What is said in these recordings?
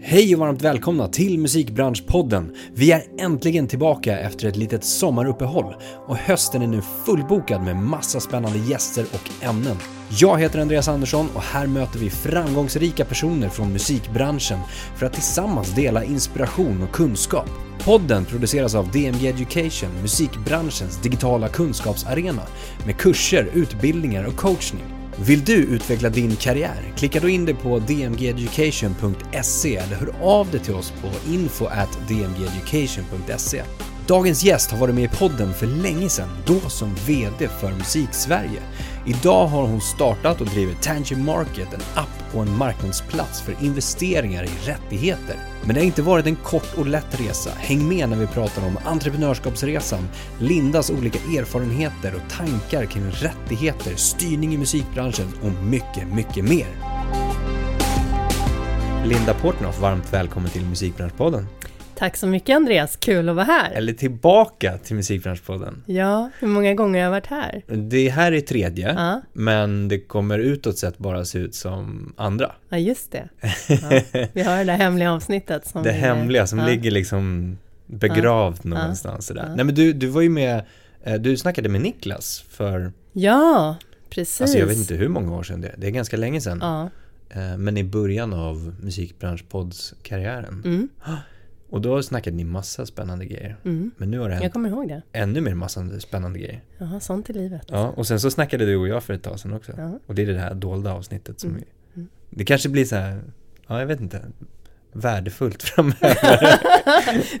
Hej och varmt välkomna till Musikbranschpodden. Vi är äntligen tillbaka efter ett litet sommaruppehåll och hösten är nu fullbokad med massa spännande gäster och ämnen. Jag heter Andreas Andersson och här möter vi framgångsrika personer från musikbranschen för att tillsammans dela inspiration och kunskap. Podden produceras av DMG Education, musikbranschens digitala kunskapsarena med kurser, utbildningar och coachning. Vill du utveckla din karriär? Klicka då in dig på dmgeducation.se eller hör av dig till oss på info at dmgeducation.se. Dagens gäst har varit med i podden för länge sedan, då som VD för Musiksverige. Idag har hon startat och driver Tangent Market, en app och en marknadsplats för investeringar i rättigheter. Men det har inte varit en kort och lätt resa. Häng med när vi pratar om entreprenörskapsresan, Lindas olika erfarenheter och tankar kring rättigheter, styrning i musikbranschen och mycket, mycket mer. Linda Portnoff, varmt välkommen till Musikbranschpodden. Tack så mycket Andreas, kul att vara här. Eller tillbaka till Musikbranschpodden. Ja, hur många gånger har jag varit här? Det här är tredje, Ja. men det kommer utåt sett bara se ut som andra. Ja, just det. Ja. Vi har det där hemliga avsnittet som Det vi- hemliga som ja. ligger liksom begravt någonstans sådär. Ja. Nej men du, du var ju med, eh, du snackade med Niklas för, Ja, precis. alltså jag vet inte hur många år sedan det är, det är ganska länge sedan. Ja. Eh, Men i början av musikbranschpoddskarriären. Mm, Och då snackade ni massa spännande grejer. mm. Men nu har det hänt Jag kommer ihåg det. ännu mer massa spännande grejer. Jaha, sånt i livet. Ja, och sen så snackade du och jag för ett tag sedan också. Ja. Och det är det här dolda avsnittet som Mm. vi, Mm. Det kanske blir så här, ja jag vet inte, värdefullt framöver.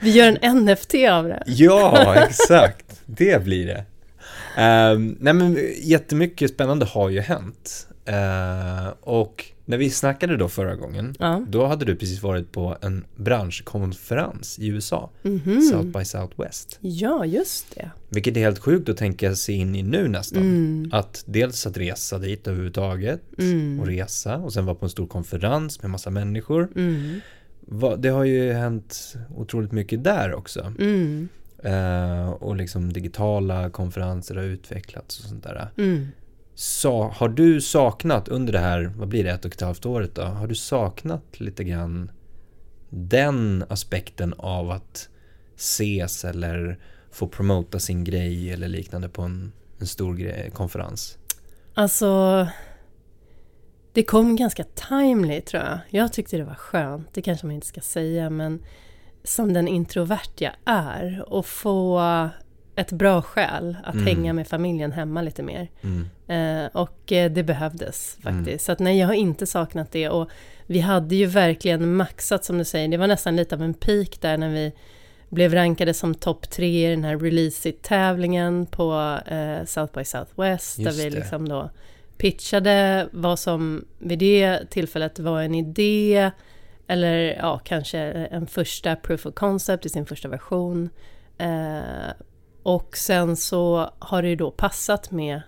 Vi gör en NFT av det. ja, exakt. Det blir det. Um, nej men jättemycket spännande har ju hänt. Eh, och när vi snackade då förra gången, Ja. då hade du precis varit på en branschkonferens i USA, Mhm. South by Southwest. Ja, just det. Vilket är helt sjukt att tänka sig in i nu nästan. Mm. Att dels att resa dit överhuvudtaget Mm. och resa och sen vara på en stor konferens med massa människor. Mm. Va- Det har ju hänt otroligt mycket där också. Mm. Eh, och liksom digitala konferenser har utvecklats och sånt där. Sa, har du saknat under det här, vad blir det, ett och ett halvt året då? Har du saknat lite grann den aspekten av att ses eller få promota sin grej eller liknande på en, en stor grej, konferens? Alltså, det kom ganska timely tror jag. Jag tyckte det var skönt, det kanske man inte ska säga, men som den introvert jag är och få ett bra skäl att Mm. hänga med familjen hemma lite mer. Mm. Eh, och eh, det behövdes faktiskt. Mm. Så att nej, jag har inte saknat det. Och vi hade ju verkligen maxat som du säger. Det var nästan lite av en peak där när vi blev rankade som topp tre i den här Release It-tävlingen på eh, South by Southwest. Just där vi det. liksom då pitchade vad som vid det tillfället var en idé eller ja, kanske en första proof of concept i sin första version. Eh, och sen så har det ju då passat med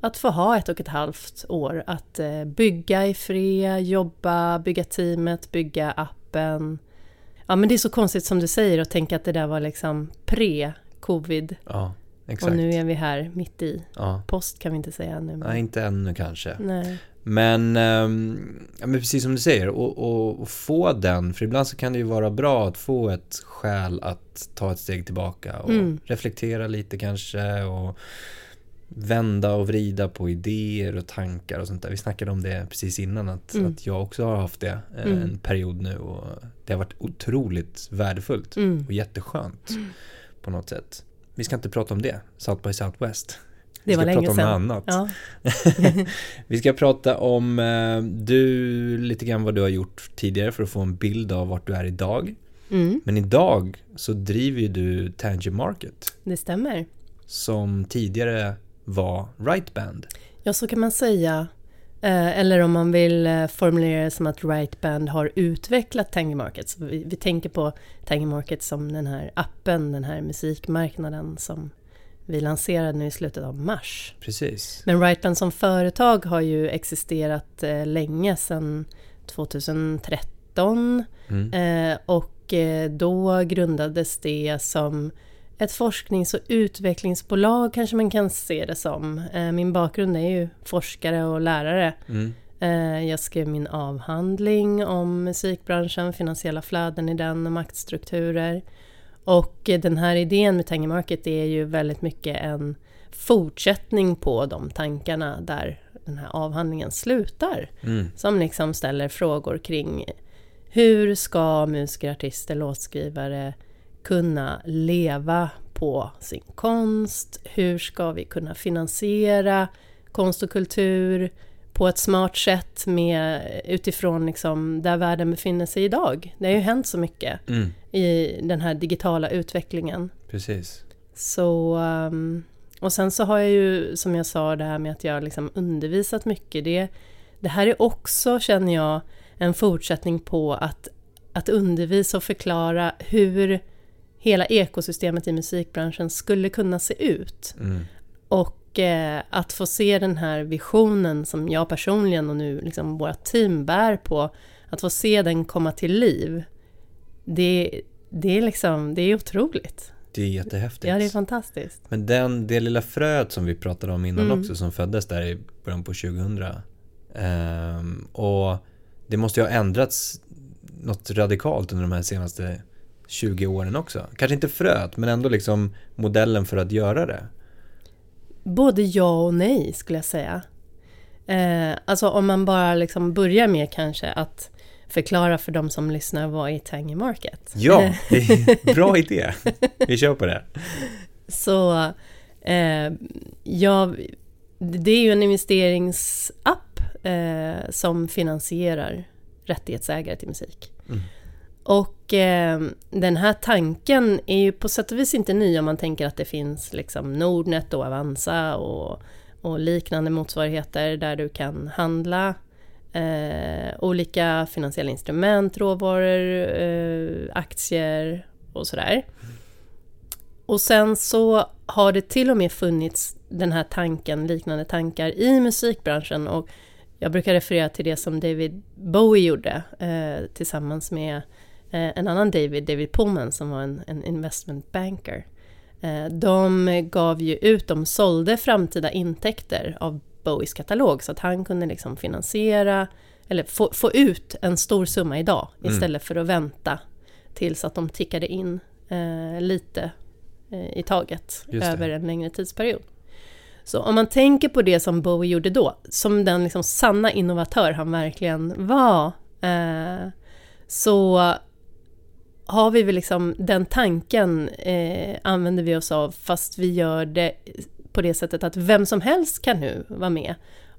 att få ha ett och ett halvt år att eh, bygga i fred, jobba, bygga teamet, bygga appen. Ja men det är så konstigt som du säger att tänka att det där var liksom pre-covid Ja, exakt. och nu är vi här mitt i. Ja. Post kan vi inte säga ännu. Men... Nej, inte ännu kanske. Nej. Men, ehm, ja, men precis som du säger, och, och, och få den, för ibland så kan det ju vara bra att få ett skäl att ta ett steg tillbaka och Mm. reflektera lite kanske och vända och vrida på idéer och tankar och sånt där. Vi snackade om det precis innan att, Mm. att jag också har haft det eh, Mm. en period nu och det har varit otroligt värdefullt Mm. och jätteskönt på något sätt. Vi ska inte prata om det, South by Southwest. Vi ska prata om sedan. något annat. Ja. Vi ska prata om eh, du, lite grann vad du har gjort tidigare för att få en bild av vart du är idag. Mm, Men idag så driver ju du Tangy Market det stämmer. som tidigare var Right Band. Ja, så kan man säga. Eh, eller om man vill eh, formulera det som att Right Band har utvecklat Tangy Market. Så vi, vi tänker på Tangy Market som den här appen, den här musikmarknaden som vi lanserade nu i slutet av mars. Precis. Men Right Band som företag har ju existerat eh, länge, sedan 2013. Mm. Eh, och eh, då grundades det som ett forsknings och utvecklingsbolag kanske man kan se det som. Min bakgrund är ju forskare och lärare. Mm. Jag skrev min avhandling om musikbranschen, finansiella flöden i den och maktstrukturer. Och den här idén med Tangy Market är ju väldigt mycket en fortsättning på de tankarna där den här avhandlingen slutar. Mm. Som liksom ställer frågor kring hur ska musiker, artister, låtskrivare kunna leva på sin konst? Hur ska vi kunna finansiera konst och kultur på ett smart sätt med, utifrån liksom där världen befinner sig idag? Det har ju hänt så mycket Mm. i den här digitala utvecklingen. Precis. Så, um, och sen så har jag ju, som jag sa, det här med att jag har liksom undervisat mycket. Det, det här är också, känner jag, en fortsättning på att, att undervisa och förklara hur hela ekosystemet i musikbranschen skulle kunna se ut. Mm. Och eh, att få se den här visionen som jag personligen och nu liksom våra team bär på, att få se den komma till liv, det, det, är, liksom, det är otroligt. Det är jättehäftigt. Ja, det är fantastiskt. Men den, det lilla fröet som vi pratade om innan Mm. också som föddes där i början på 2000 ehm, och det måste ju ha ändrats något radikalt under de här senaste 20 åren också. Kanske inte fröet men ändå liksom modellen för att göra det. Både ja och nej skulle jag säga. Eh, alltså om man bara liksom börjar med kanske att förklara för de som lyssnar vad är Tangy Market? Ja, bra idé. Vi kör på det. Så eh, ja, det är ju en investeringsapp eh, som finansierar rättighetsägare till musik. Mm. Och eh, den här tanken är ju på sätt och vis inte ny om man tänker att det finns liksom Nordnet och Avanza och, och liknande motsvarigheter där du kan handla eh, olika finansiella instrument, råvaror, eh, aktier och sådär. Och sen så har det till och med funnits den här tanken, liknande tankar i musikbranschen och jag brukar referera till det som David Bowie gjorde eh, tillsammans med eh, en annan David, David Pullman som var en, en investment banker. Eh, de gav ju ut, de sålde framtida intäkter av Bowies katalog så att han kunde liksom finansiera eller få, få ut en stor summa idag Mm. istället för att vänta tills att de tickade in eh, lite eh, i taget över en längre tidsperiod. Så om man tänker på det som Bowie gjorde då, som den liksom sanna innovatör han verkligen var, eh, så har vi väl liksom den tanken eh, använder vi oss av fast vi gör det på det sättet att vem som helst kan nu vara med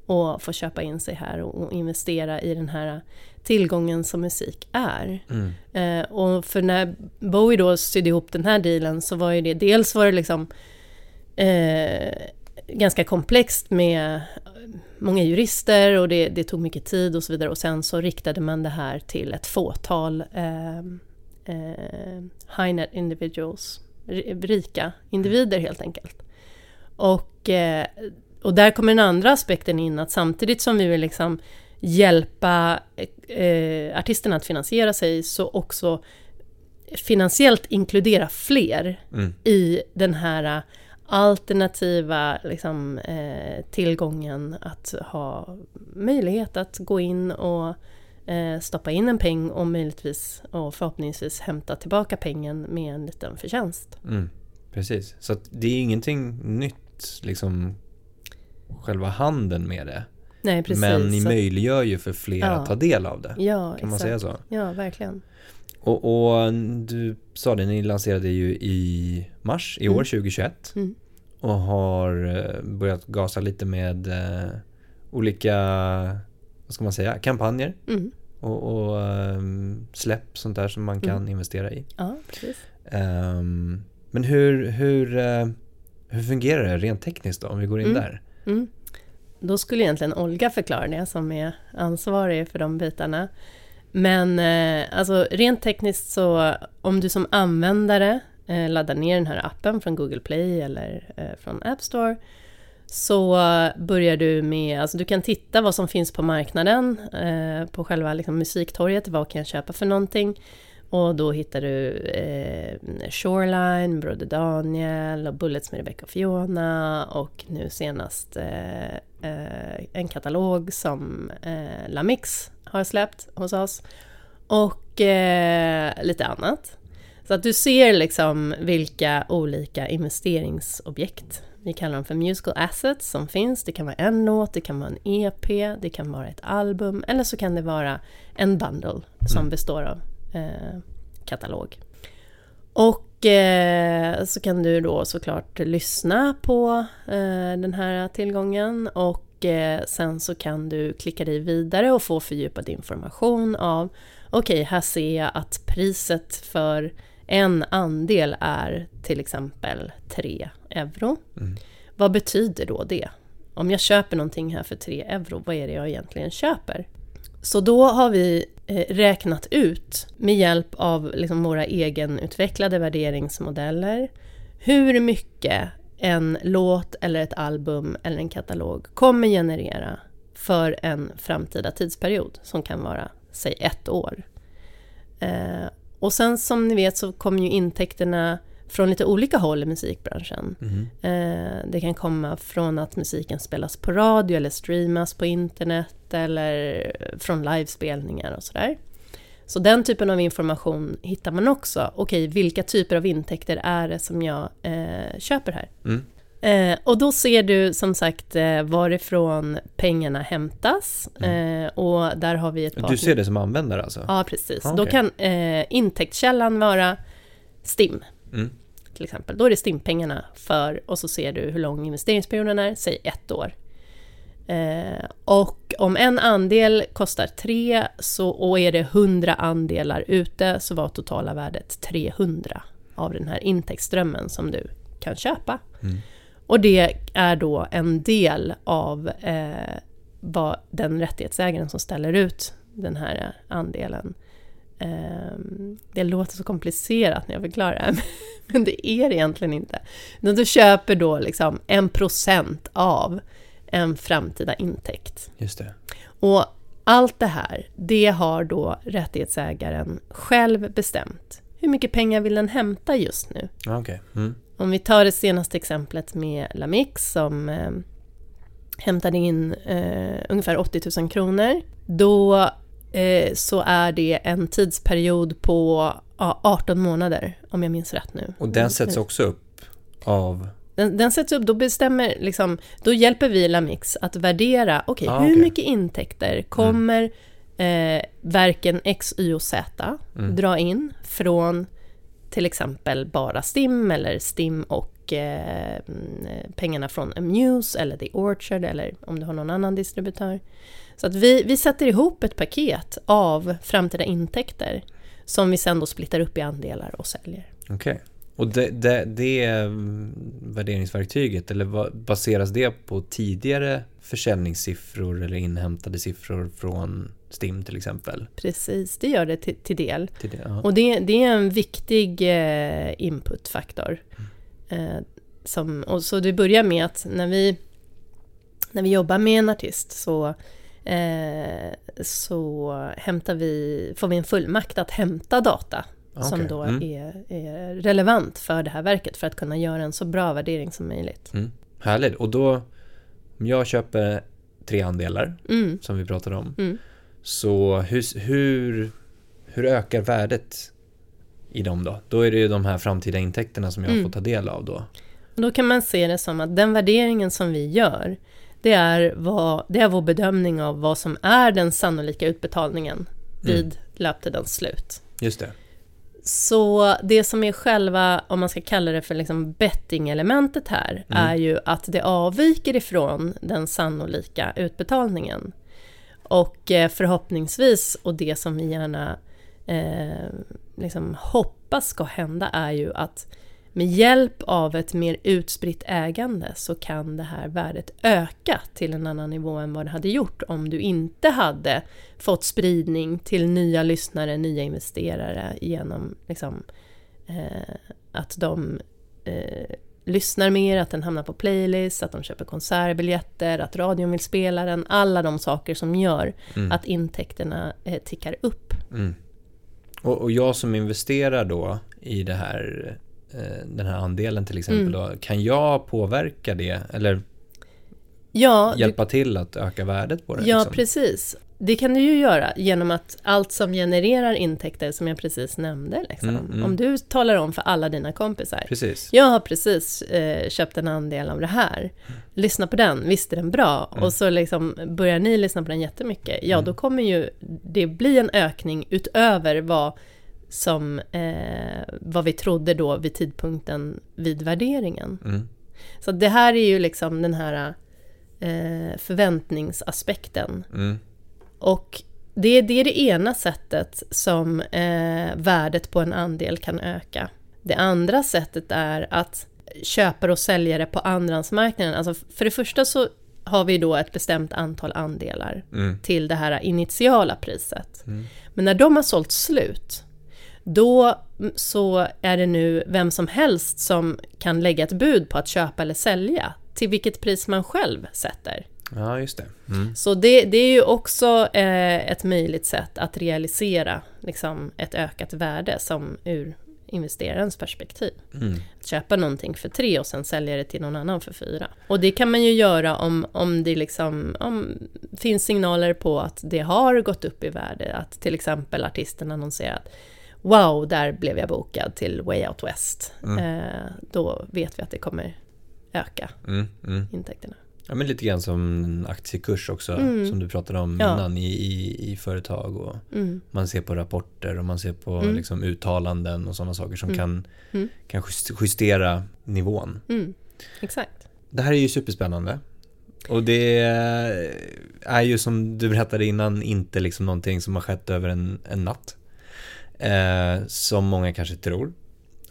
och få köpa in sig här och, investera i den här tillgången som musik är. Mm. Eh, och för när Bowie då sydde ihop den här dealen så var ju det dels var det liksom eh, ganska komplext med många jurister och det, det tog mycket tid och så vidare och sen så riktade man det här till ett fåtal eh, eh, high net individuals, ri- rika individer helt enkelt. Och, eh, och där kommer den andra aspekten in att samtidigt som vi vill liksom hjälpa eh, artisterna att finansiera sig så också finansiellt inkludera fler Mm. i den här alternativa liksom, eh, tillgången att ha möjlighet att gå in och stoppa in en peng och möjligtvis och förhoppningsvis hämta tillbaka pengen med en liten förtjänst. Mm. Precis. Så det är ingenting nytt liksom själva handeln med det. Nej, precis. Men ni Så- möjliggör ju för fler Ja. att ta del av det. Ja, Kan man exakt. säga så? Ja, verkligen. Och, och du sa det, ni lanserade ju i mars i år, Mm. 2021. Mm. Och har eh, börjat gasa lite med eh, olika, vad ska man säga, kampanjer. Mm. Och, och ehm, släpp, sånt där som man kan Mm. investera i. Ja, precis. Ehm, men hur, hur, eh, hur fungerar det rent tekniskt då, om vi går in Mm. där? Mm. Då skulle egentligen Olga förklara det som är ansvarig för de bitarna. Men eh, alltså rent tekniskt så om du som användare eh, laddar ner den här appen från Google Play eller eh, från App Store så börjar du med, alltså du kan titta vad som finns på marknaden, eh, på själva liksom, musiktorget, vad kan jag köpa för någonting? Och då hittar du eh, Shoreline, Broder Daniel och Bullets med Rebecca och Fiona och nu senast eh, eh en katalog som eh, Lamix har släppt hos oss. Och eh, lite annat. Så att du ser liksom vilka olika investeringsobjekt vi kallar dem för musical assets som finns. Det kan vara en låt, det kan vara en EP, det kan vara ett album eller så kan det vara en bundle som mm. består av eh, katalog. Och eh, så kan du då såklart lyssna på eh, den här tillgången och eh, sen så kan du klicka dig vidare och få fördjupad information av okej, okay, här ser jag att priset för en andel är till exempel 3 euro. Mm. Vad betyder då det? Om jag köper någonting här för 3 euro, vad är det jag egentligen köper? Så då har vi eh, räknat ut med hjälp av liksom våra egenutvecklade värderingsmodeller hur mycket en låt eller ett album eller en katalog kommer generera för en framtida tidsperiod som kan vara, säg ett år. Och sen som ni vet så kommer ju intäkterna från lite olika håll i musikbranschen. Mm. Eh, det kan komma från att musiken spelas på radio eller streamas på internet eller från livespelningar och sådär. Så den typen av information hittar man också. Okej, vilka typer av intäkter är det som jag eh, köper här? Mm. Eh, och då ser du som sagt eh, varifrån pengarna hämtas. Mm. Eh, och där har vi ett par... Du ser det som användare alltså? Ja, precis. Ah, okay. Då kan intäktskällan vara STIM. Mm. Till exempel. Då är det STIM-pengarna för, och så ser du hur lång investeringsperioden är, säg ett år. Och om en andel kostar 3 så, och är det 100 andelar ute så var totala värdet 300 av den här intäktsströmmen som du kan köpa. Mm. Och det är då en del av eh, vad den rättighetsägaren som ställer ut den här andelen. Eh, det låter så komplicerat när jag förklarar det här, men det är det egentligen inte. Men du köper då liksom en procent av en framtida intäkt. Just det. Och allt det här, det har då rättighetsägaren själv bestämt. Hur mycket pengar vill den hämta just nu? Okay. Mm. Om vi tar det senaste exemplet med Lamix som eh, hämtade in eh, ungefär 80 000 kronor. Då eh, så är det en tidsperiod på ja, 18 månader om jag minns rätt nu. Och den sätts också upp av? Den, den sätts upp, då bestämmer liksom, då hjälper vi Lamix att värdera, okej, okay, ah, hur okay. mycket intäkter kommer mm. verken X, Y och Z mm. dra in från till exempel bara STIM eller STIM och eh, pengarna från Amuse eller The Orchard eller om du har någon annan distributör. Så att vi, vi sätter ihop ett paket av framtida intäkter som vi sen då splittar upp i andelar och säljer. Okej. Okay. Och det, det, det mm, värderingsverktyget, eller baseras det på tidigare försäljningssiffror eller inhämtade siffror från STIM till exempel? Precis, det gör det till, till del. Till det, och det, det, är en viktig eh, inputfaktor. Mm. Eh, som, och så det börjar med att när vi, när vi jobbar med en artist så, eh, så hämtar vi, får vi en fullmakt att hämta data okay. som då mm. är, är, relevant för det här verket för att kunna göra en så bra värdering som möjligt. Mm. Härligt, och då om jag köper tre andelar mm. som vi pratade om mm. Så hur, hur, hur ökar värdet i dem då? Då är det ju de här framtida intäkterna som jag mm. får ta del av då. Då kan man se det som att den värderingen som vi gör det är, vad, det är vår bedömning av vad som är den sannolika utbetalningen vid mm. löptidens slut. Just det. Så det som är själva, om man ska kalla det för liksom betting-elementet här, mm. är ju att det avviker ifrån den sannolika utbetalningen. Och eh, förhoppningsvis, och det som vi gärna eh, liksom hoppas ska hända, är ju att med hjälp av ett mer utspritt ägande så kan det här värdet öka till en annan nivå än vad det hade gjort om du inte hade fått spridning till nya lyssnare, nya investerare genom liksom, eh, att de eh, lyssnar mer, att den hamnar på playlist, att de köper konsertbiljetter, att radion vill spela den. Alla de saker som gör mm. att intäkterna eh, tickar upp. Mm. Och, och jag som investerar då i det här, eh, den här andelen till exempel, Mm. då, kan jag påverka det? Eller Ja, du, hjälpa till att öka värdet på det? ja liksom? precis. Det kan du ju göra genom att allt som genererar intäkter som jag precis nämnde. Liksom. Mm, mm. Om du talar om för alla dina kompisar. Precis. Jag har precis eh, köpt en andel av det här. Lyssna på den, visst är den bra? Mm. Och så liksom börjar ni lyssna på den jättemycket. Ja, då kommer ju det bli en ökning utöver vad som eh, vad vi trodde då vid tidpunkten vid värderingen. Mm. Så det här är ju liksom den här eh, förväntningsaspekten. Mm. Och det, det är det ena sättet som eh, värdet på en andel kan öka. Det andra sättet är att köpare och säljare på andrahandsmarknaden, alltså för det första så har vi då ett bestämt antal andelar Mm. till det här initiala priset. Mm. Men när de har sålt slut, då så är det nu vem som helst som kan lägga ett bud på att köpa eller sälja till vilket pris man själv sätter. Ja, just det. Mm. Så det, det är ju också eh, ett möjligt sätt att realisera liksom, ett ökat värde som ur investerarens perspektiv. Mm. Att köpa någonting för tre och sen sälja det till någon annan för fyra. Och det kan man ju göra om, om det liksom, om finns signaler på att det har gått upp i värde. Att till exempel artisten annonserar att Wow, där blev jag bokad till Way Out West. Eh, då vet vi att det kommer öka Mm. Mm. intäkterna. Ja, men lite grann som en aktiekurs också, Mm. som du pratade om Ja. innan i, i, i företag. Och Mm. man ser på rapporter och man ser på Mm. liksom, uttalanden och sådana saker som Mm. kan, Mm. kan just- justera nivån. Mm. Exakt. Det här är ju superspännande. Och det är ju som du berättade innan inte liksom någonting som har skett över en, en natt. Eh, som många kanske tror.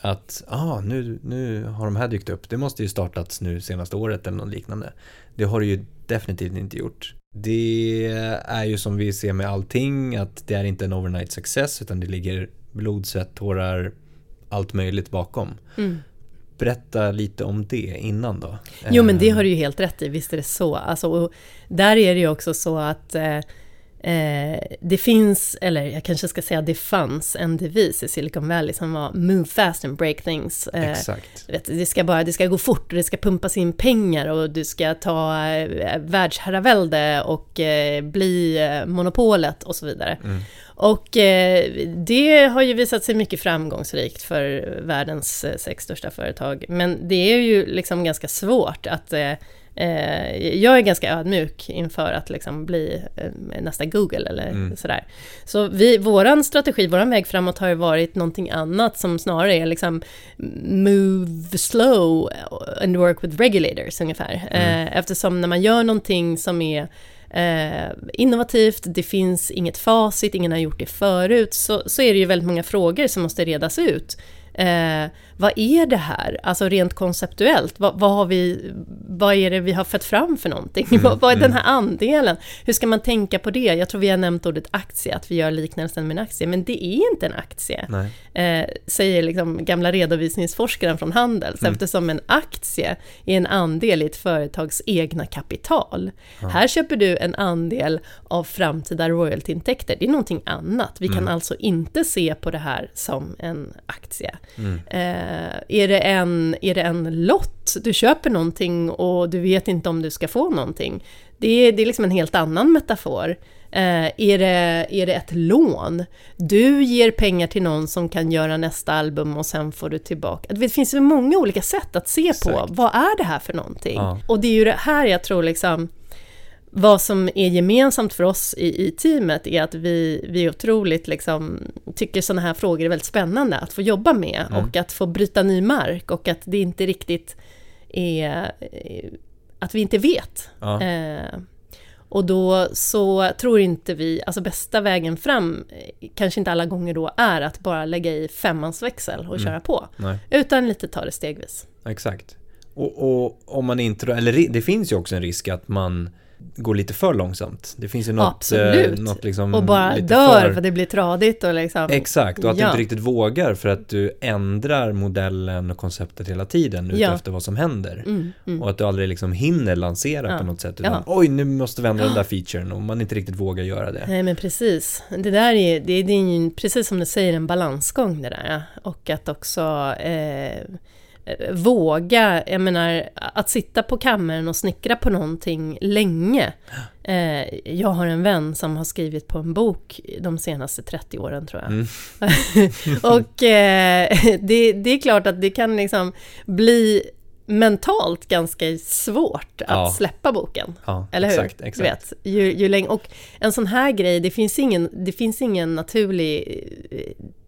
Att ah, nu, nu har de här dykt upp. Det måste ju startats nu senaste året eller något liknande. Det har det ju definitivt inte gjort. Det är ju som vi ser med allting att det är inte en overnight success utan det ligger blod, svett, tårar, allt möjligt bakom. Mm. Berätta lite om det innan då. Jo men det Eh, har du ju helt rätt i, visst är det så. Alltså, där är det ju också så att eh, eh, det finns, eller jag kanske ska säga det fanns en devis i Silicon Valley som var Move fast and break things. Eh, Exakt. vet, det, ska bara, det ska gå fort och det ska pumpas in pengar och du ska ta eh, världsherravälde och eh, bli eh, monopolet och så vidare. Mm. Och eh, det har ju visat sig mycket framgångsrikt för världens eh, sex största företag. Men det är ju liksom ganska svårt att... Eh, jag är ganska ödmjuk inför att liksom bli eh, nästa Google eller Mm. sådär. Så vi, våran strategi, våran väg framåt har ju varit någonting annat som snarare är liksom move slow and work with regulators ungefär. Mm. Eh, eftersom när man gör någonting som är eh, innovativt, det finns inget facit, ingen har gjort det förut, så, så är det ju väldigt många frågor som måste redas ut. Eh, vad är det här? Alltså rent konceptuellt, vad, vad, har vi, vad är det vi har fått fram för någonting? Mm, vad, vad är den mm. här andelen? Hur ska man tänka på det? Jag tror vi har nämnt ordet aktie, att vi gör liknelsen med en aktie, men det är inte en aktie eh, säger liksom gamla redovisningsforskaren från Handels, Mm. eftersom en aktie är en andel i ett företags egna kapital. Ja. Här köper du en andel av framtida royaltyintäkter, det är någonting annat. Vi kan Mm. alltså inte se på det här som en aktie. Mm. Eh, är, det en, är det en lott? Du köper någonting och du vet inte om du ska få någonting. Det är, det är liksom en helt annan metafor. Eh, är, det, är det ett lån? Du ger pengar till någon som kan göra nästa album och sen får du tillbaka. Det finns ju många olika sätt att se på Exakt. vad är det här för någonting? Ja. Och det är ju det här jag tror liksom vad som är gemensamt för oss i, i teamet är att vi, vi otroligt liksom, tycker sådana här frågor är väldigt spännande att få jobba med Mm. och att få bryta ny mark och att det inte riktigt är eh, att vi inte vet. Ja. Eh, och då så tror inte vi, alltså bästa vägen fram eh, kanske inte alla gånger då är att bara lägga i femmansväxel och Mm. köra på, Nej. utan lite ta det stegvis. Exakt. Och, och om man inte eller det finns ju också en risk att man går lite för långsamt. Det finns ju något, Absolut. Eh, något liksom och bara lite dör för... för det blir tradigt och liksom. Exakt, och att Ja. du inte riktigt vågar för att du ändrar modellen och konceptet hela tiden Ja. efter vad som händer. Mm, mm. Och att du aldrig liksom hinner lansera Ja. på något sätt. Utan oj, nu måste vi ändra den där featuren och man inte riktigt vågar göra det. Nej men precis. Det där är, det, det är ju precis som du säger en balansgång det där. Och att också eh, eh, våga, jag menar att sitta på kammaren och snickra på någonting länge. Eh, jag har en vän som har skrivit på en bok de senaste 30 åren tror jag. Mm. och eh, det, det är klart att det kan liksom bli mentalt ganska svårt att Ja. släppa boken. Ja, Eller hur? exakt, Du exakt. vet, ju, ju länge, och en sån här grej, det finns ingen, det finns ingen naturlig... eh,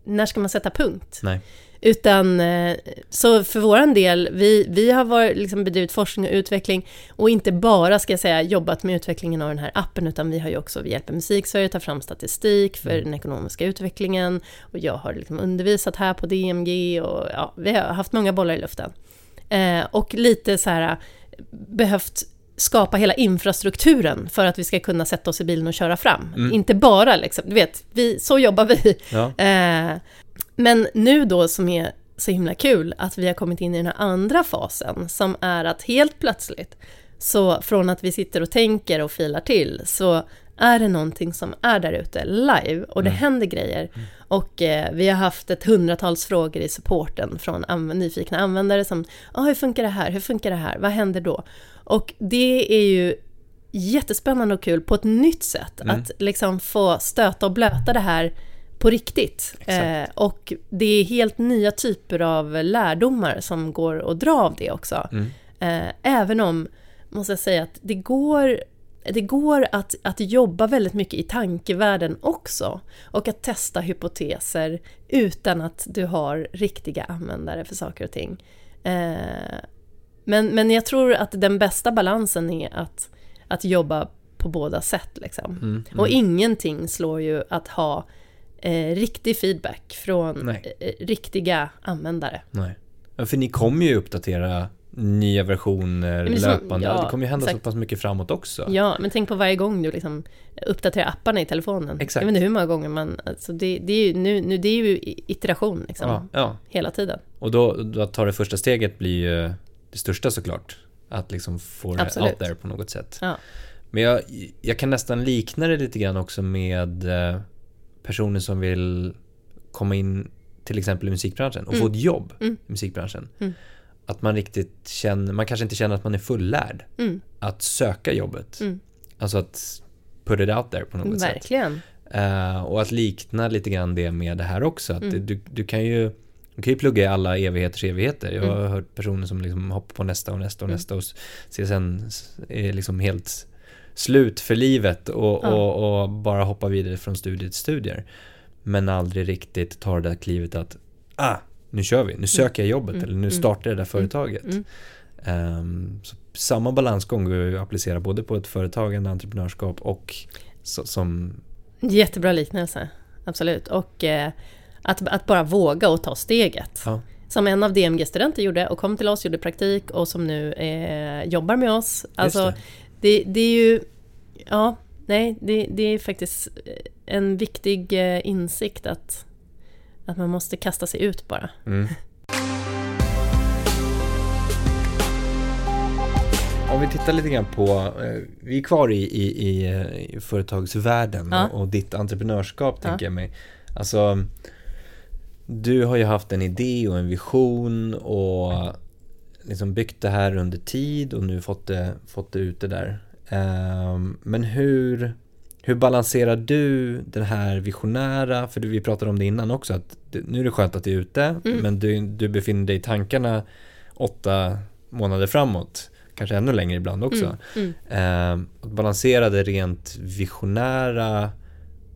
När ska man sätta punkt? Nej. Utan, eh, så för våran del, vi, vi har varit, liksom bedrivit forskning och utveckling och inte bara, ska jag säga, jobbat med utvecklingen av den här appen, utan vi har ju också, vi hjälper Musiksverige att ta fram statistik för Mm. den ekonomiska utvecklingen och jag har liksom undervisat här på DMG och ja, vi har haft många bollar i luften. Eh, och lite så här behövt skapa hela infrastrukturen för att vi ska kunna sätta oss i bilen och köra fram. Mm. Inte bara liksom, du vet, vi, så jobbar vi. Ja. Eh, men nu då som är så himla kul att vi har kommit in i den här andra fasen som är att helt plötsligt så från att vi sitter och tänker och filar till så är det någonting som är där ute live och det Mm. händer grejer. Och eh, vi har haft ett hundratals frågor i supporten från anv- nyfikna användare som ah, hur funkar det här, hur funkar det här, vad händer då? Och det är ju jättespännande och kul på ett nytt sätt Mm. att liksom få stöta och blöta det här på riktigt. Eh, och det är helt nya typer av lärdomar som går att dra av det också. Mm. Eh, även om, måste jag säga, att det går, det går att, att jobba väldigt mycket i tankevärlden också. Och att testa hypoteser utan att du har riktiga användare för saker och ting. Eh, men, men jag tror att den bästa balansen är att, att jobba på båda sätt. Liksom. Mm. Och ingenting slår ju att ha eh, riktig feedback från eh, riktiga användare. Nej. Ja, för ni kommer ju uppdatera nya versioner men det är som- löpande. ja, det kommer ju hända så exakt. pass mycket framåt också. Ja, men tänk på varje gång du liksom uppdaterar apparna i telefonen. Exakt. Jag vet inte hur många gånger man... Alltså det, det, är ju, nu, nu, det är ju iteration liksom, ja, ja. hela tiden. Och då, då att ta det första steget blir ju det största såklart. Att liksom få det Absolut. out there på något sätt. Ja. Men jag, jag kan nästan likna det lite grann också med eh, personer som vill komma in till exempel i musikbranschen och få Mm. ett jobb Mm. i musikbranschen. Mm. Att man riktigt känner, man kanske inte känner att man är fullärd Mm, att söka jobbet. Mm. Alltså att put it out there på något sätt. verkligen. Eh, och att likna lite grann det med det här också. Att Mm. du, du kan ju du kan ju plugga i alla evigheters evigheter. Jag har hört personer som liksom hoppar på nästa och nästa och nästa och sen är liksom helt slut för livet och, Ja. och, och bara hoppar vidare från studier till studier. Men aldrig riktigt tar det där klivet att ah, nu kör vi, nu söker jag jobbet Mm. eller nu Mm. startar jag det där företaget. Mm. Så samma balansgång går ju att applicera både på ett företagande, entreprenörskap och så, som Jättebra liknelse, absolut. Och eh, att, att bara våga och ta steget. Ja. Som en av DMG-studenter gjorde och kom till oss, gjorde praktik och som nu eh, jobbar med oss. Alltså, det. det. Är ju... Ja, nej, det, det är faktiskt en viktig eh, insikt att, att man måste kasta sig ut bara. Mm. Om vi tittar lite grann på, eh, vi är kvar i, i, i, eh, i företagsvärlden Ja. och, och ditt entreprenörskap Ja. tänker jag mig. Alltså, du har ju haft en idé och en vision och liksom byggt det här under tid och nu fått det, fått det ute där. Ehm, men hur, hur balanserar du den här visionära, för vi pratade om det innan också, att nu är det skönt att det är ute, Mm. men du, du befinner dig i tankarna åtta månader framåt, kanske ännu längre ibland också. Mm, mm. Ehm, att balansera det rent visionära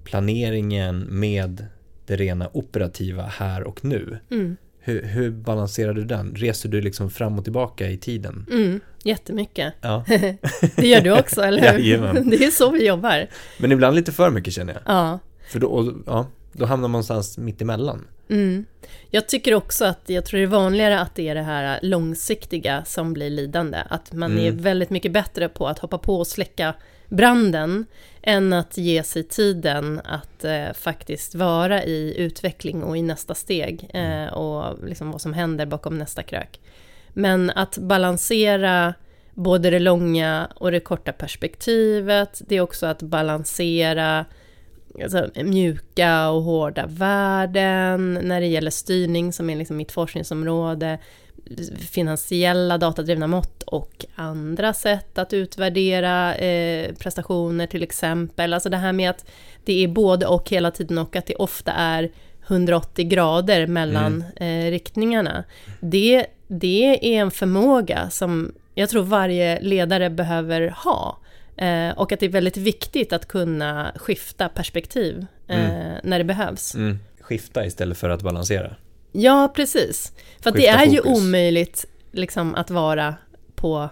planeringen med det rena operativa här och nu. Mm, Hur, hur balanserar du den? Reser du liksom fram och tillbaka i tiden? mm, jättemycket. Ja. Det gör du också, eller hur? Jajamän. Det är så vi jobbar. Men ibland lite för mycket känner jag. Ja, För då, och, ja, då hamnar man någonstans mitt emellan. Mm. Jag tycker också att, jag tror det är vanligare att det är det här långsiktiga som blir lidande. Att man Mm. är väldigt mycket bättre på att hoppa på och släcka branden än att ge sig tiden att eh, faktiskt vara i utveckling och i nästa steg eh, och liksom vad som händer bakom nästa krök. Men att balansera både det långa och det korta perspektivet, det är också att balansera alltså, mjuka och hårda värden när det gäller styrning som är liksom mitt forskningsområde, finansiella datadrivna mått och andra sätt att utvärdera eh, prestationer till exempel. Alltså det här med att det är både och hela tiden och att det ofta är 180 grader mellan eh, riktningarna. Det, det är en förmåga som jag tror varje ledare behöver ha. Eh, och att det är väldigt viktigt att kunna skifta perspektiv eh, när det behövs. Mm. Skifta istället för att balansera. Ja, precis. För det är ju fokus. omöjligt liksom, att vara på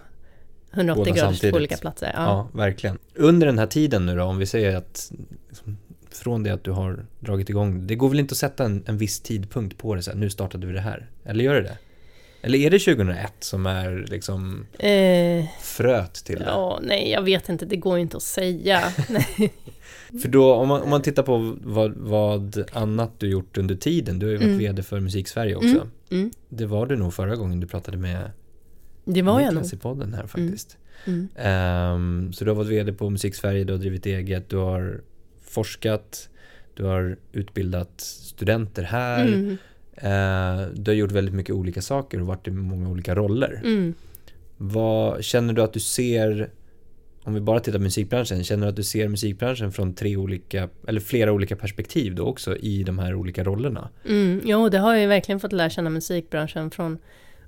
180 Båda grader samtidigt. på olika platser. Ja. Ja. verkligen. Under den här tiden nu då, om vi säger att liksom, från det att du har dragit igång, det går väl inte att sätta en, en viss tidpunkt på det, så här, nu startade vi det här. Eller gör det det? Eller är det 2001 som är liksom Eh, fröet till det? ja, nej, jag vet inte, det går ju inte att säga. För då, om man, om man tittar på vad, vad annat du gjort under tiden, du har ju varit Mm. VD för Musiksverige också. Mm, mm. Det var du nog förra gången du pratade med Det var jag nog. Niklas i podden här faktiskt. Mm. Ehm, så du har varit VD på Musiksverige, du har drivit eget, du har forskat, du har utbildat studenter här. Eh, du har gjort väldigt mycket olika saker och varit i många olika roller. Mm. Vad känner du att du ser, om vi bara tittar på musikbranschen, känner du att du ser musikbranschen från tre olika, eller flera olika perspektiv då också i de här olika rollerna? Mm. Jo, det har jag ju verkligen fått lära känna musikbranschen från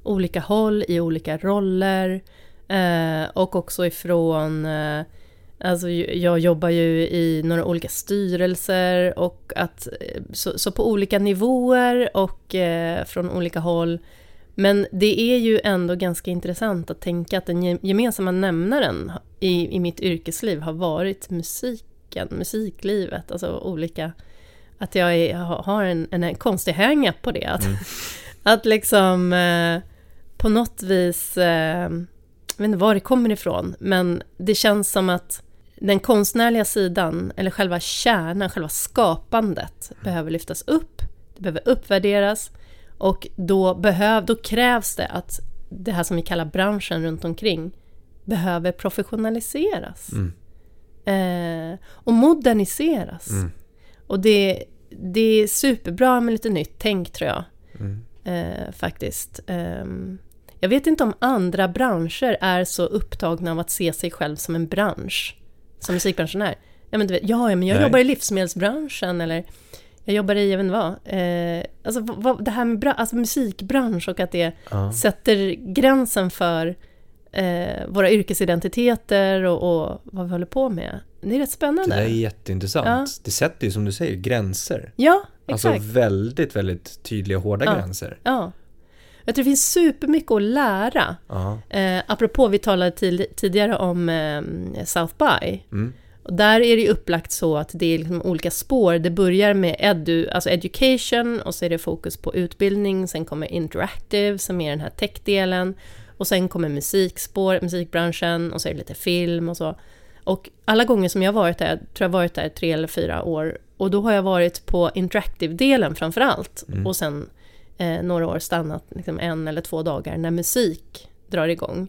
olika håll, i olika roller. Eh, och också ifrån, eh, alltså jag jobbar ju i några olika styrelser och att, eh, så, så på olika nivåer och eh, från olika håll. Men det är ju ändå ganska intressant att tänka att den ge- gemensamma nämnaren i, i mitt yrkesliv har varit musiken, musiklivet, alltså olika att jag är, har en, en, en konstig hang-up på det. Att, att liksom eh, på något vis, eh, jag vet inte var det kommer ifrån, men det känns som att den konstnärliga sidan, eller själva kärnan, själva skapandet, behöver lyftas upp, det behöver uppvärderas och då, behöv, då krävs det att det här som vi kallar branschen runt omkring behöver professionaliseras. Mm. Eh, och moderniseras. Mm. Och det, det är superbra med lite nytt tänk tror jag. Mm. Eh, faktiskt. Ehm, jag vet inte om andra branscher är så upptagna av att se sig själv som en bransch. Som musikbranschen är. Ja, men du vet, ja, men jag Nej. jobbar i livsmedelsbranschen eller jag jobbar i, jag vet inte vad. Eh, alltså vad- det här med bra, alltså musikbransch och att det Ja. sätter gränsen för eh, våra yrkesidentiteter och, och vad vi håller på med. Det är rätt Det spännande. där är jätteintressant. Ja. Det sätter ju som du säger gränser. Ja, Alltså exakt. väldigt, väldigt tydliga hårda Ja. gränser. Ja. Jag tror det finns supermycket att lära. Eh, apropå, vi talade tid, tidigare om eh, South by. Mm. Och där är det ju upplagt så att det är liksom olika spår. Det börjar med edu, alltså education och så är det fokus på utbildning. Sen kommer interactive som är den här tech-delen. Och sen kommer musikspår, musikbranschen och så är det lite film och så. Och alla gånger som jag har varit där, jag tror jag har varit där tre eller fyra år. Och då har jag varit på interactive-delen framför allt. Mm. Och sen eh, några år stannat liksom en eller två dagar när musik drar igång.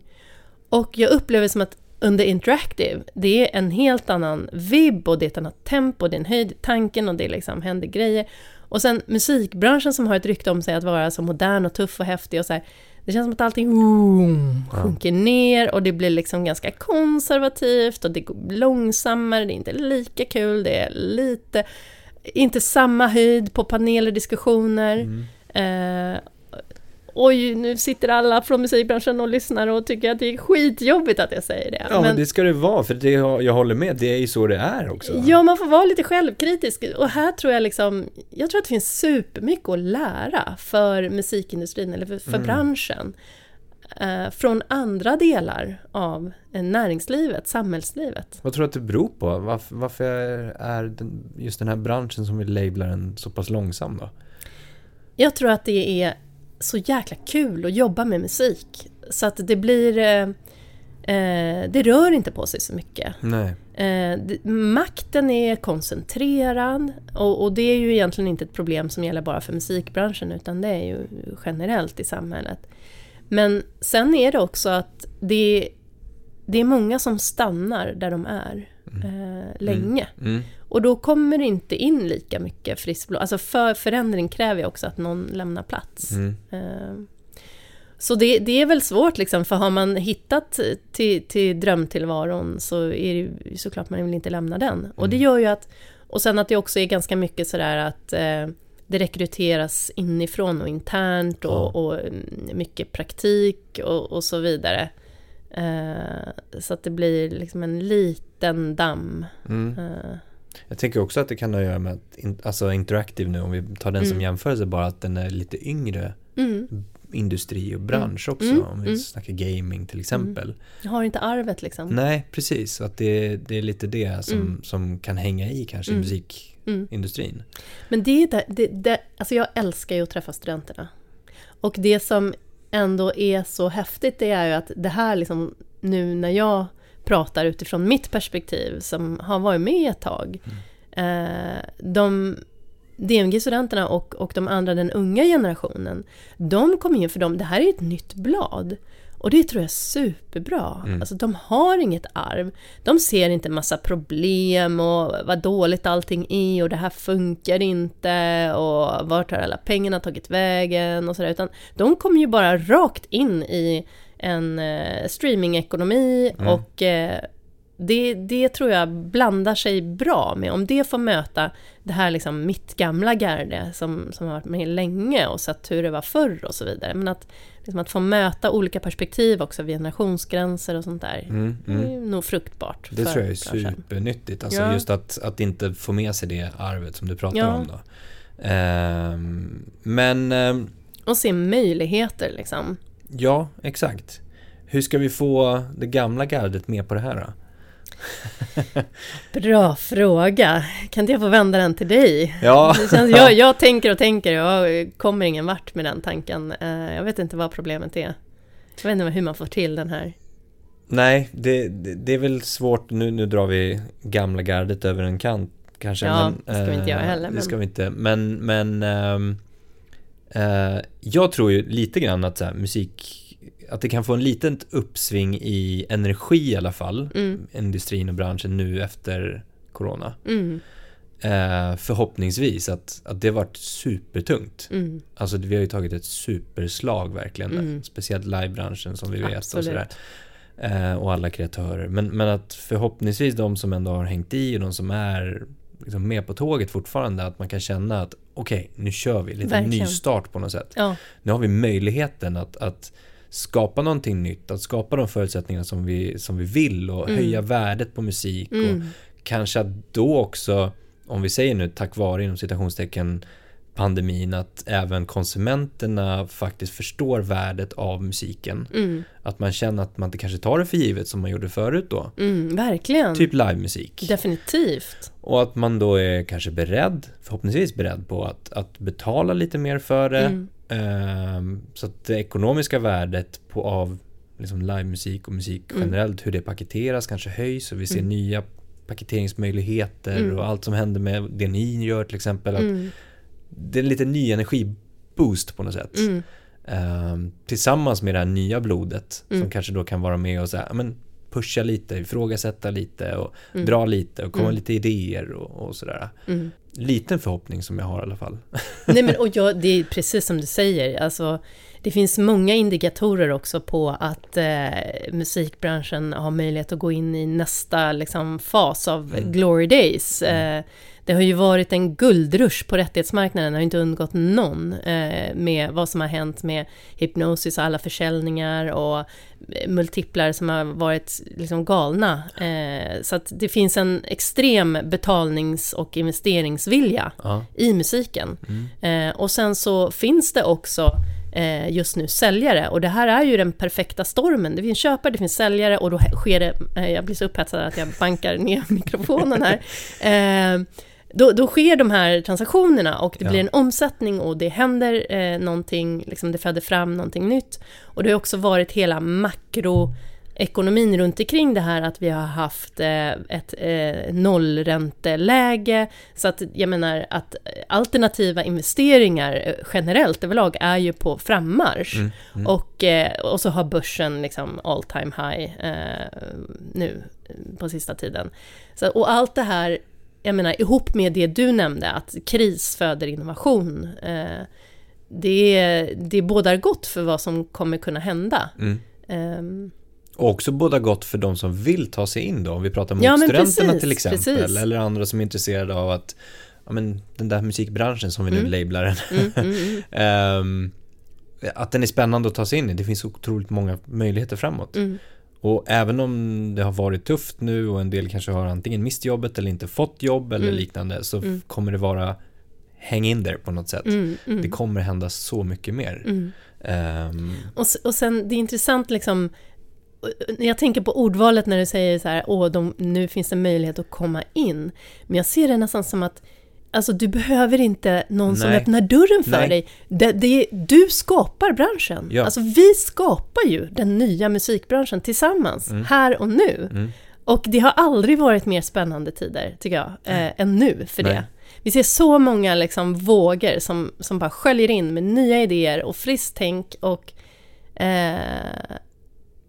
Och jag upplever som att under interactive, det är en helt annan vibb och det är ett annat tempo, det är en höjd i tanken och det liksom händer grejer. Och sen musikbranschen som har ett rykte om sig att vara så modern och tuff och häftig och så här. Det känns som att allting vroom, sjunker ner och det blir liksom ganska konservativt och det går långsammare, det är inte lika kul, det är lite, inte samma höjd på paneler, diskussioner. Mm. Eh, oj, nu sitter alla från musikbranschen och lyssnar och tycker att det är skitjobbigt att jag säger det. Ja, men, det ska det vara, för det, jag håller med, det är ju så det är också. Ja, man får vara lite självkritisk. Och här tror jag liksom, jag tror att det finns supermycket att lära för musikindustrin, eller för, för Mm. branschen. eh, från andra delar av eh, näringslivet, samhällslivet. Vad tror du att det beror på? Varför, varför är den, just den här branschen som vill labla den så pass långsam då? Jag tror att det är så jäkla kul att jobba med musik. Så att det blir... Eh, eh det rör inte på sig så mycket. Eh, makten är koncentrerad och, och, det är ju egentligen inte ett problem som gäller bara för musikbranschen utan det är ju generellt i samhället. Men sen är det också att det, det är många som stannar där de är mm. eh, länge. Mm. Mm. Och då kommer det inte in lika mycket friskt blod. Alltså för förändring kräver ju också att någon lämnar plats. Mm. Eh, så det, det, är väl svårt liksom, för har man hittat till, till drömtillvaron så är det ju såklart man vill inte lämna den. Och det mm. gör ju att, och sen att det också är ganska mycket sådär att eh, det rekryteras inifrån och internt och, och mycket praktik och, och så vidare. Eh, så att det blir liksom en liten damm. Mm. Eh. Jag tänker också att det kan ha att göra med att, in, alltså Interactive nu, om vi tar den mm. som jämförelse bara, att den är lite yngre mm. industri och bransch mm. också, mm. om vi mm. snackar gaming till exempel. Jag har inte arvet liksom. Nej, precis. Att det, det är lite det som, som kan hänga i kanske mm. industrin. Men det är det, det, alltså jag älskar ju att träffa studenterna. Och det som ändå är så häftigt det är ju att det här liksom nu när jag pratar utifrån mitt perspektiv som har varit med ett tag. Mm. De DMG-studenterna och, och de andra, den unga generationen, de kommer ju för dem, det här är ett nytt blad. Och det tror jag är superbra. Mm. Alltså de har inget arv. De ser inte massa problem och vad dåligt allting är och det här funkar inte och vart har alla pengarna tagit vägen och sådär. Utan de kommer ju bara rakt in i en eh, streamingekonomi mm. och eh, det, det tror jag blandar sig bra med. Om det får möta det här liksom mitt gamla garde som, som har varit med länge och sett hur det var förr och så vidare. Men att liksom att få möta olika perspektiv också vid generationsgränser och sånt där. Mm, mm. Det är nog fruktbart. Det tror jag är supernyttigt. Alltså ja. just att, att inte få med sig det arvet som du pratar ja. om då. Um, men... Um, och se möjligheter liksom. Ja, exakt. Hur ska vi få det gamla gardet med på det här då? Bra fråga. Kan inte jag få vända den till dig? Ja. Känns, jag, jag tänker och tänker, jag kommer ingen vart med den tanken. Eh, jag vet inte vad problemet är. Jag vet inte hur man får till den här. Nej, det, det, det är väl svårt. Nu, nu drar vi gamla gardet över en kant kanske. Ja, men, det ska vi inte göra eh, heller. Det ska vi inte. Men, men ähm, äh, jag tror ju lite grann att här, musik att det kan få en liten uppsving i energi i alla fall, mm. industrin och branschen nu efter corona. Mm. Eh, förhoppningsvis att, att det varit supertungt. Mm. Alltså vi har ju tagit ett superslag verkligen, mm. speciellt livebranschen som vi vet Absolut. och sådär. Eh, och alla kreatörer. Men, men att förhoppningsvis de som ändå har hängt i och de som är liksom med på tåget fortfarande, att man kan känna att okej, okay, nu kör vi, lite verkligen. nystart på något sätt. Ja. Nu har vi möjligheten att, att skapa någonting nytt, att skapa de förutsättningar som vi, som vi vill och mm. höja värdet på musik mm. och kanske att då också, om vi säger nu tack vare inom citationstecken pandemin att även konsumenterna faktiskt förstår värdet av musiken. Mm. Att man känner att man inte kanske tar det för givet som man gjorde förut då. Mm, verkligen. Typ livemusik. Definitivt. Och att man då är kanske beredd, förhoppningsvis beredd på att, att betala lite mer för det. Mm. Um, så att det ekonomiska värdet på, av liksom livemusik och musik mm. generellt, hur det paketeras kanske höjs och vi ser mm. nya paketeringsmöjligheter mm. och allt som händer med det ni gör till exempel. Att. Det är en lite ny energiboost på något sätt. Um, tillsammans med det här nya blodet som mm. kanske då kan vara med och säga, men pusha lite, ifrågasätta lite och mm. dra lite och komma mm. lite idéer och, och sådär. Mm. Liten förhoppning som jag har i alla fall. Nej men och jag, det är precis som du säger, alltså det finns många indikatorer också på att eh, musikbranschen har möjlighet att gå in i nästa liksom, fas av mm. glory days. Mm. Eh, det har ju varit en guldrush på rättighetsmarknaden, det har inte undgått någon eh, med vad som har hänt med hypnosis och alla försäljningar och eh, multiplar som har varit liksom galna. Eh, så att det finns en extrem betalnings och investeringsvilja ja. i musiken. Mm. Eh, och sen så finns det också just nu säljare. Och det här är ju den perfekta stormen. Det finns köpare, det finns säljare och då sker det, jag blir så upphetsad att jag bankar ner mikrofonen här. Eh, då, då sker de här transaktionerna och det Ja. blir en omsättning och det händer eh, någonting, liksom det föder fram någonting nytt. Och det har också varit hela makroekonomin runt omkring det här att vi har haft eh, ett eh, nollränteläge. Så att jag menar att alternativa investeringar eh, generellt överlag är ju på frammarsch. Mm, mm. Och, eh, och så har börsen liksom all time high eh, nu på sista tiden. Så, och allt det här, jag menar ihop med det du nämnde, att kris föder innovation. Eh, det, det bådar gott för vad som kommer kunna hända. Mm. Ehm, Och också båda gott för de som vill ta sig in då, om vi pratar mot Ja, studenterna precis, till exempel, precis. eller andra som är intresserade av att, ja men den där musikbranschen som vi nu Mm. lablar den, mm, mm, mm, ehm, att den är spännande att ta sig in i, det finns otroligt många möjligheter framåt. Och även om det har varit tufft nu och en del kanske har antingen mist jobbet eller inte fått jobb eller Mm. liknande, så Mm. kommer det vara häng in där på något sätt. mm, mm, Det kommer hända så mycket mer. Ehm, Och, och sen, det är intressant liksom, jag tänker på ordvalet när du säger så här, åh, de, nu finns det möjlighet att komma in. Men jag ser det nästan som att, alltså du behöver inte någon som Nej. öppnar dörren för Nej. dig. Det, det, du skapar branschen. Ja. Alltså vi skapar ju den nya musikbranschen tillsammans, Mm. här och nu. mm. Och det har aldrig varit mer spännande tider, tycker jag, eh, än nu för Nej. det. Vi ser så många liksom vågor som, som bara sköljer in med nya idéer och friskt tänk och... Eh,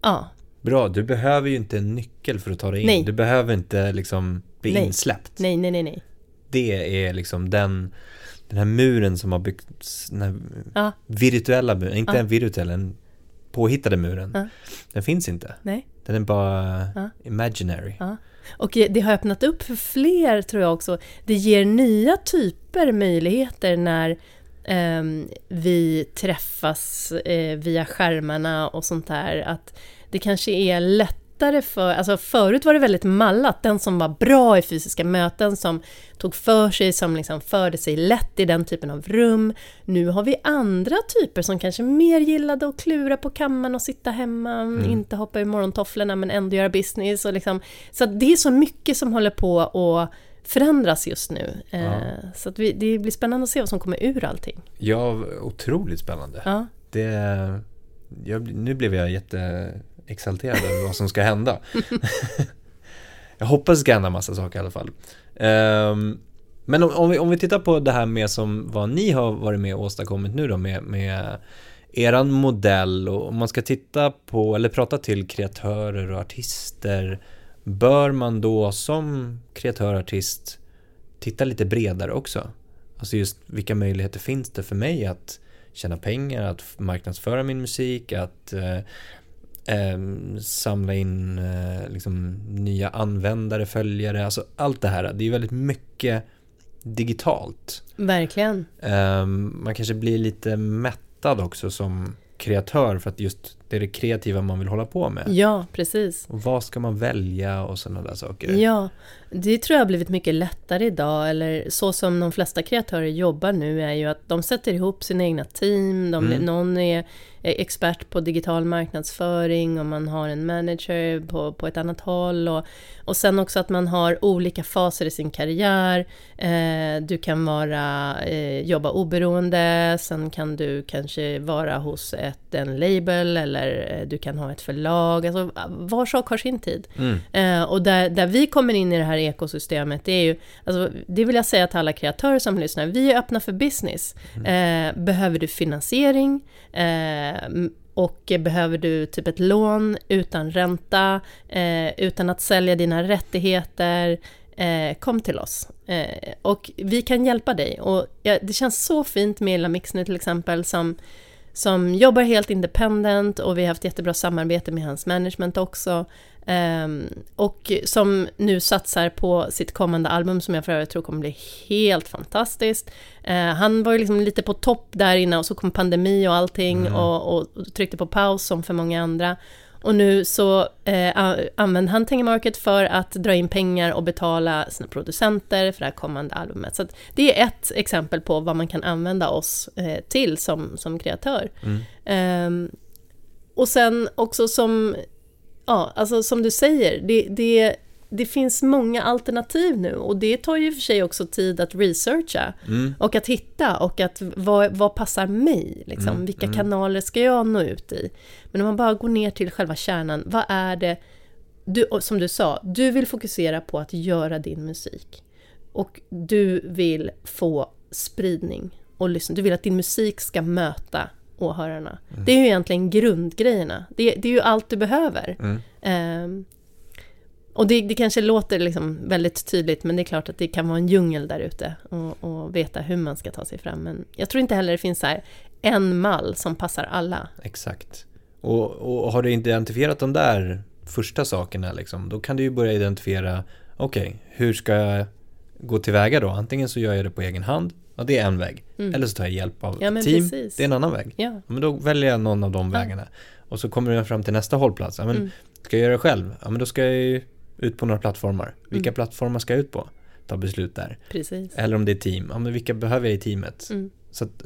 ja, Bra, du behöver ju inte en nyckel för att ta dig in. Nej. Du behöver inte liksom bli Nej. insläppt. nej, nej, nej, nej. Det är liksom den, den här muren som har byggts, den här Ja, virtuella muren, inte Ja. en virtuell, en påhittade muren. Ja. Den finns inte. nej. Den är bara Ja. imaginary. Och det har öppnat upp för fler, tror jag också. Det ger nya typer möjligheter när ehm, vi träffas eh, via skärmarna och sånt där. Att det kanske är lättare för... Alltså förut var det väldigt mallat. Den som var bra i fysiska möten, som tog för sig, som liksom förde sig lätt i den typen av rum. Nu har vi andra typer som kanske mer gillade att klura på kammaren och sitta hemma, inte hoppa i morgontofflorna men ändå göra business. Och liksom, så det är så mycket som håller på att förändras just nu. Ja. Eh, så att vi, det blir spännande att se vad som kommer ur allting. Ja, otroligt spännande. Ja, Det, jag, nu blev jag exalterad över vad som ska hända. jag hoppas det ska hända massa saker i alla fall. Um, men om, om, vi, om vi tittar på det här med som vad ni har varit med och åstadkommit nu då med, med eran modell och om man ska titta på eller prata till kreatörer och artister bör man då som kreatör och artist titta lite bredare också? Alltså just vilka möjligheter finns det för mig att tjäna pengar, att marknadsföra min musik, att eh, ehm, samla in eh, liksom, nya användare, följare, alltså allt det här. Det är väldigt mycket digitalt. verkligen. Ehm, man kanske blir lite mättad också som kreatör för att just det är det kreativa man vill hålla på med. Ja, precis. Och vad ska man välja och sådana där saker. Ja, det tror jag har blivit mycket lättare idag, eller så som de flesta kreatörer jobbar nu är ju att de sätter ihop sina egna team, de, Mm. någon är expert på digital marknadsföring och man har en manager på, på ett annat håll och, och sen också att man har olika faser i sin karriär. Eh, du kan vara, eh, jobba oberoende, sen kan du kanske vara hos ett, en label eller eh, du kan ha ett förlag. Alltså, var sak har sin tid. Mm. Eh, och där, där vi kommer in i det här ekosystemet, det är ju, alltså, det vill jag säga till alla kreatörer som lyssnar, vi är öppna för business. Eh, behöver du finansiering eh, och behöver du typ ett lån utan ränta, eh, utan att sälja dina rättigheter, eh, kom till oss. Och vi kan hjälpa dig. Och det känns så fint med Lamix nu till exempel, som som jobbar helt independent och vi har haft jättebra samarbete med hans management också. Ehm, och som nu satsar på sitt kommande album som jag för övrigt tror kommer bli helt fantastiskt. Eh, han var ju liksom lite på topp där innan och så kom pandemi och allting Mm. och, och, och tryckte på paus som för många andra. Och nu så eh, använder han Tenga Market för att dra in pengar och betala sina producenter för det här kommande albumet. Så det är ett exempel på vad man kan använda oss eh, till som, som kreatör. Mm. Eh, och sen också som, ja, alltså som du säger, det, det det finns många alternativ nu och det tar ju för sig också tid att researcha mm. och att hitta och att vad, vad passar mig? Liksom? Mm. Vilka mm. kanaler ska jag nå ut i? Men om man bara går ner till själva kärnan, vad är det du, som du sa, du vill fokusera på att göra din musik och du vill få spridning och lyssna. Du vill att din musik ska möta åhörarna. Mm. Det är ju egentligen grundgrejerna. Det, det är ju allt du behöver. Um, och det, det kanske låter liksom väldigt tydligt, men det är klart att det kan vara en djungel där ute och, och veta hur man ska ta sig fram. Men jag tror inte heller det finns så en mall som passar alla. Exakt. Och, och har du identifierat de där första sakerna, liksom, då kan du ju börja identifiera, okej, okay, hur ska jag gå tillväga då? Antingen så gör jag det på egen hand, ja, det är en väg. Mm. Eller så tar jag hjälp av ja, team, precis. det är en annan väg. Ja. Men då väljer jag någon av de vägarna. Och så kommer du fram till nästa hållplats. Ja, men mm. Ska jag göra det själv? Ja, men då ska jag ju ut på några plattformar. Vilka mm. plattformar ska jag ut på? Ta beslut där. Precis. Eller om det är team, ja men vilka behöver jag i teamet? Mm. Så att,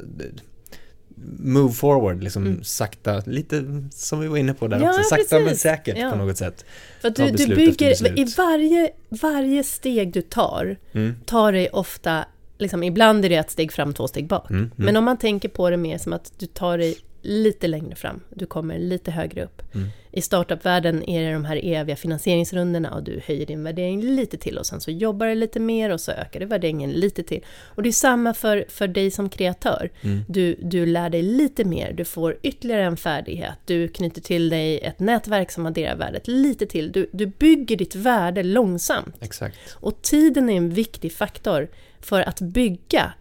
move forward, liksom mm. sakta, lite som vi var inne på där ja, också, sakta precis. men säkert ja. på något sätt. För att du, du bygger, i varje, varje steg du tar, mm. tar dig ofta, liksom, ibland är det ett steg fram, två steg bak. Mm. mm. Men om man tänker på det mer som att du tar dig lite längre fram, du kommer lite högre upp. Mm. I startupvärlden är det de här eviga finansieringsrundorna och du höjer din värdering lite till och sen så jobbar du lite mer och så ökar du värderingen lite till. Och det är samma för, för dig som kreatör. Mm. Du, du lär dig lite mer, du får ytterligare en färdighet, du knyter till dig ett nätverk som adderar värdet lite till. Du, du bygger ditt värde långsamt. Exakt. Och tiden är en viktig faktor för att bygga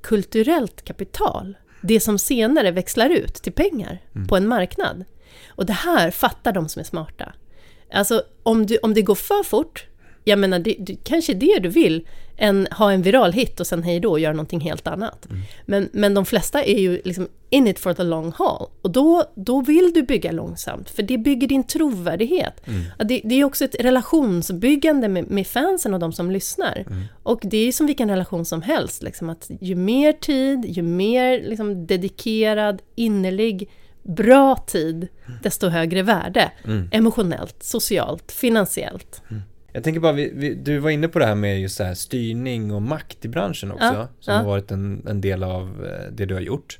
kulturellt kapital det som senare växlar ut till pengar mm. på en marknad. Och det här fattar de som är smarta. Alltså om, du, om det går för fort, jag menar det, det kanske är det du vill, än ha en viral hit och sen hej då och göra någonting helt annat. Mm. Men, men de flesta är ju liksom in it for the long haul. Och då, då vill du bygga långsamt, för det bygger din trovärdighet. Mm. Det, det, är också ett relationsbyggande med, med fansen och de som lyssnar. Mm. Och det är som vilken relation som helst, liksom, att ju mer tid, ju mer liksom, dedikerad, innerlig, bra tid, mm. desto högre värde. Mm. Emotionellt, socialt, finansiellt. Jag tänker bara, vi, vi, du var inne på det här med just så här styrning och makt i branschen också, ja, som ja. har varit en, en, del av eh, det du har gjort.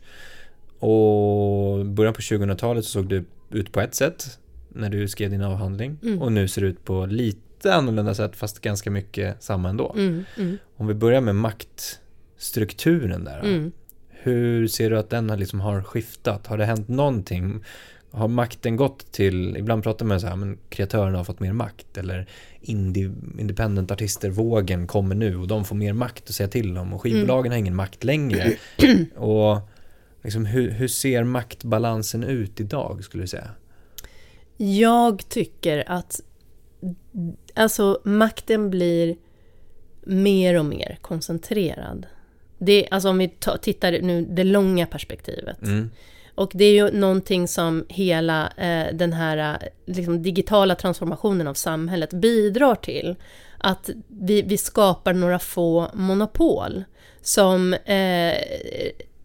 Och början på 2000-talet så såg det ut på ett sätt när du skrev din avhandling mm. och nu ser det ut på lite annorlunda sätt fast ganska mycket samma ändå. Mm, mm. Om vi börjar med maktstrukturen där. Mm. Hur ser du att den liksom har skiftat? Har det hänt någonting? Har makten gått till, ibland pratar man så här, men kreatörerna har fått mer makt eller indie, independent artister, vågen kommer nu och de får mer makt att säga till om och skivbolagen mm. har ingen makt längre. och liksom, hur, hur ser maktbalansen ut idag skulle du säga? Jag tycker att alltså makten blir mer och mer koncentrerad. Det, alltså om vi tittar nu det långa perspektivet. Mm. Och det är ju någonting som hela eh, den här eh, liksom, digitala transformationen av samhället bidrar till. Att vi, vi skapar några få monopol som eh,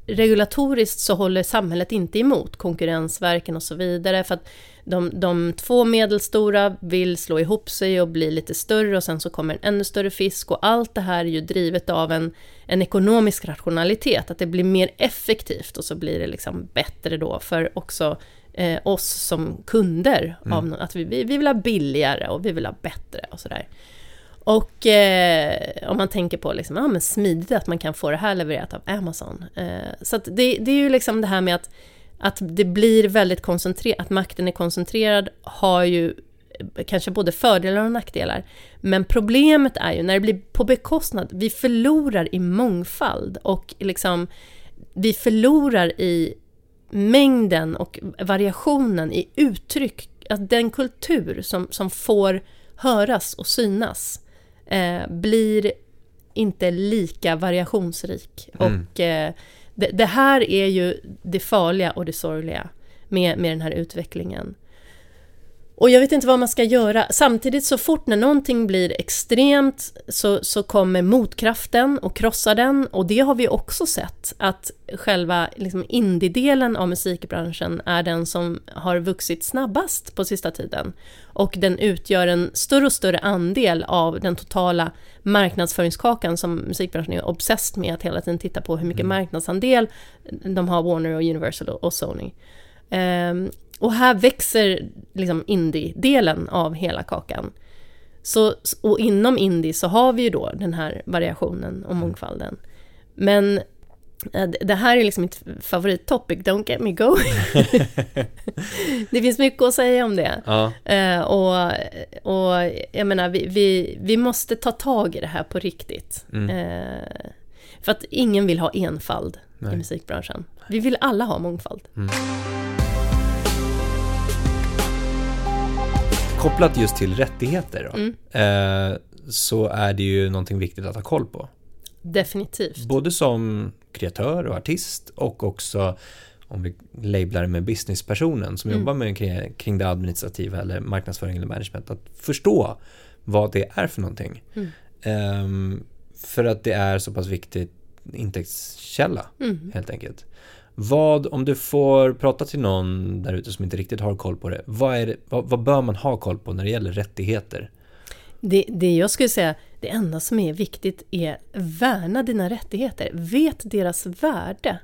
regulatoriskt så håller samhället inte emot Konkurrensverken och så vidare. För att de, de två medelstora vill slå ihop sig och bli lite större och sen så kommer en ännu större fisk och allt det här är ju drivet av en, en ekonomisk rationalitet, att det blir mer effektivt och så blir det liksom bättre då för också eh, oss som kunder. Mm. Av, att vi, vi vill ha billigare och vi vill ha bättre och sådär. Och eh, om man tänker på liksom, ja, men smidigt att man kan få det här levererat av Amazon. Eh, så det, det är ju liksom det här med att att det blir väldigt koncentrerat, att makten är koncentrerad har ju kanske både fördelar och nackdelar. Men problemet är ju när det blir på bekostnad, vi förlorar i mångfald och liksom vi förlorar i mängden och variationen i uttryck, att den kultur som, som får höras och synas eh, blir inte lika variationsrik. Mm. Och eh, det, det, här är ju det farliga och det sorgliga med, med den här utvecklingen. Och jag vet inte vad man ska göra. Samtidigt så fort när någonting blir extremt så, så kommer motkraften och krossar den. Och det har vi också sett, att själva liksom indie-delen av musikbranschen är den som har vuxit snabbast på sista tiden. Och den utgör en större och större andel av den totala marknadsföringskakan som musikbranschen är obsessed med att hela tiden titta på hur mycket mm. marknadsandel de har Warner och Universal och Sony. Um, och här växer liksom indie-delen av hela kakan. Så, och inom indie så har vi ju då den här variationen och mm. mångfalden. Men eh, det här är liksom mitt favorittopic, don't get me going. det finns mycket att säga om det. Ja. Uh, och, och jag menar, vi, vi, vi, måste ta tag i det här på riktigt. Mm. Uh, för att ingen vill ha enfald Nej. i musikbranschen. Vi vill alla ha mångfald. Mm. Kopplat just till rättigheter då, mm. eh, så är det ju någonting viktigt att ha koll på. Definitivt. Både som kreatör och artist och också om vi lablar det med businesspersonen som mm. jobbar med kring, kring det administrativa eller marknadsföring eller management. Att förstå vad det är för någonting. Mm. Um, för att det är så pass viktigt intäktskälla mm. helt enkelt. Vad, om du får prata till någon där ute som inte riktigt har koll på det, vad, är det, vad, vad bör man ha koll på när det gäller rättigheter? Det, det jag skulle säga, det enda som är viktigt är värna dina rättigheter. Vet deras värde.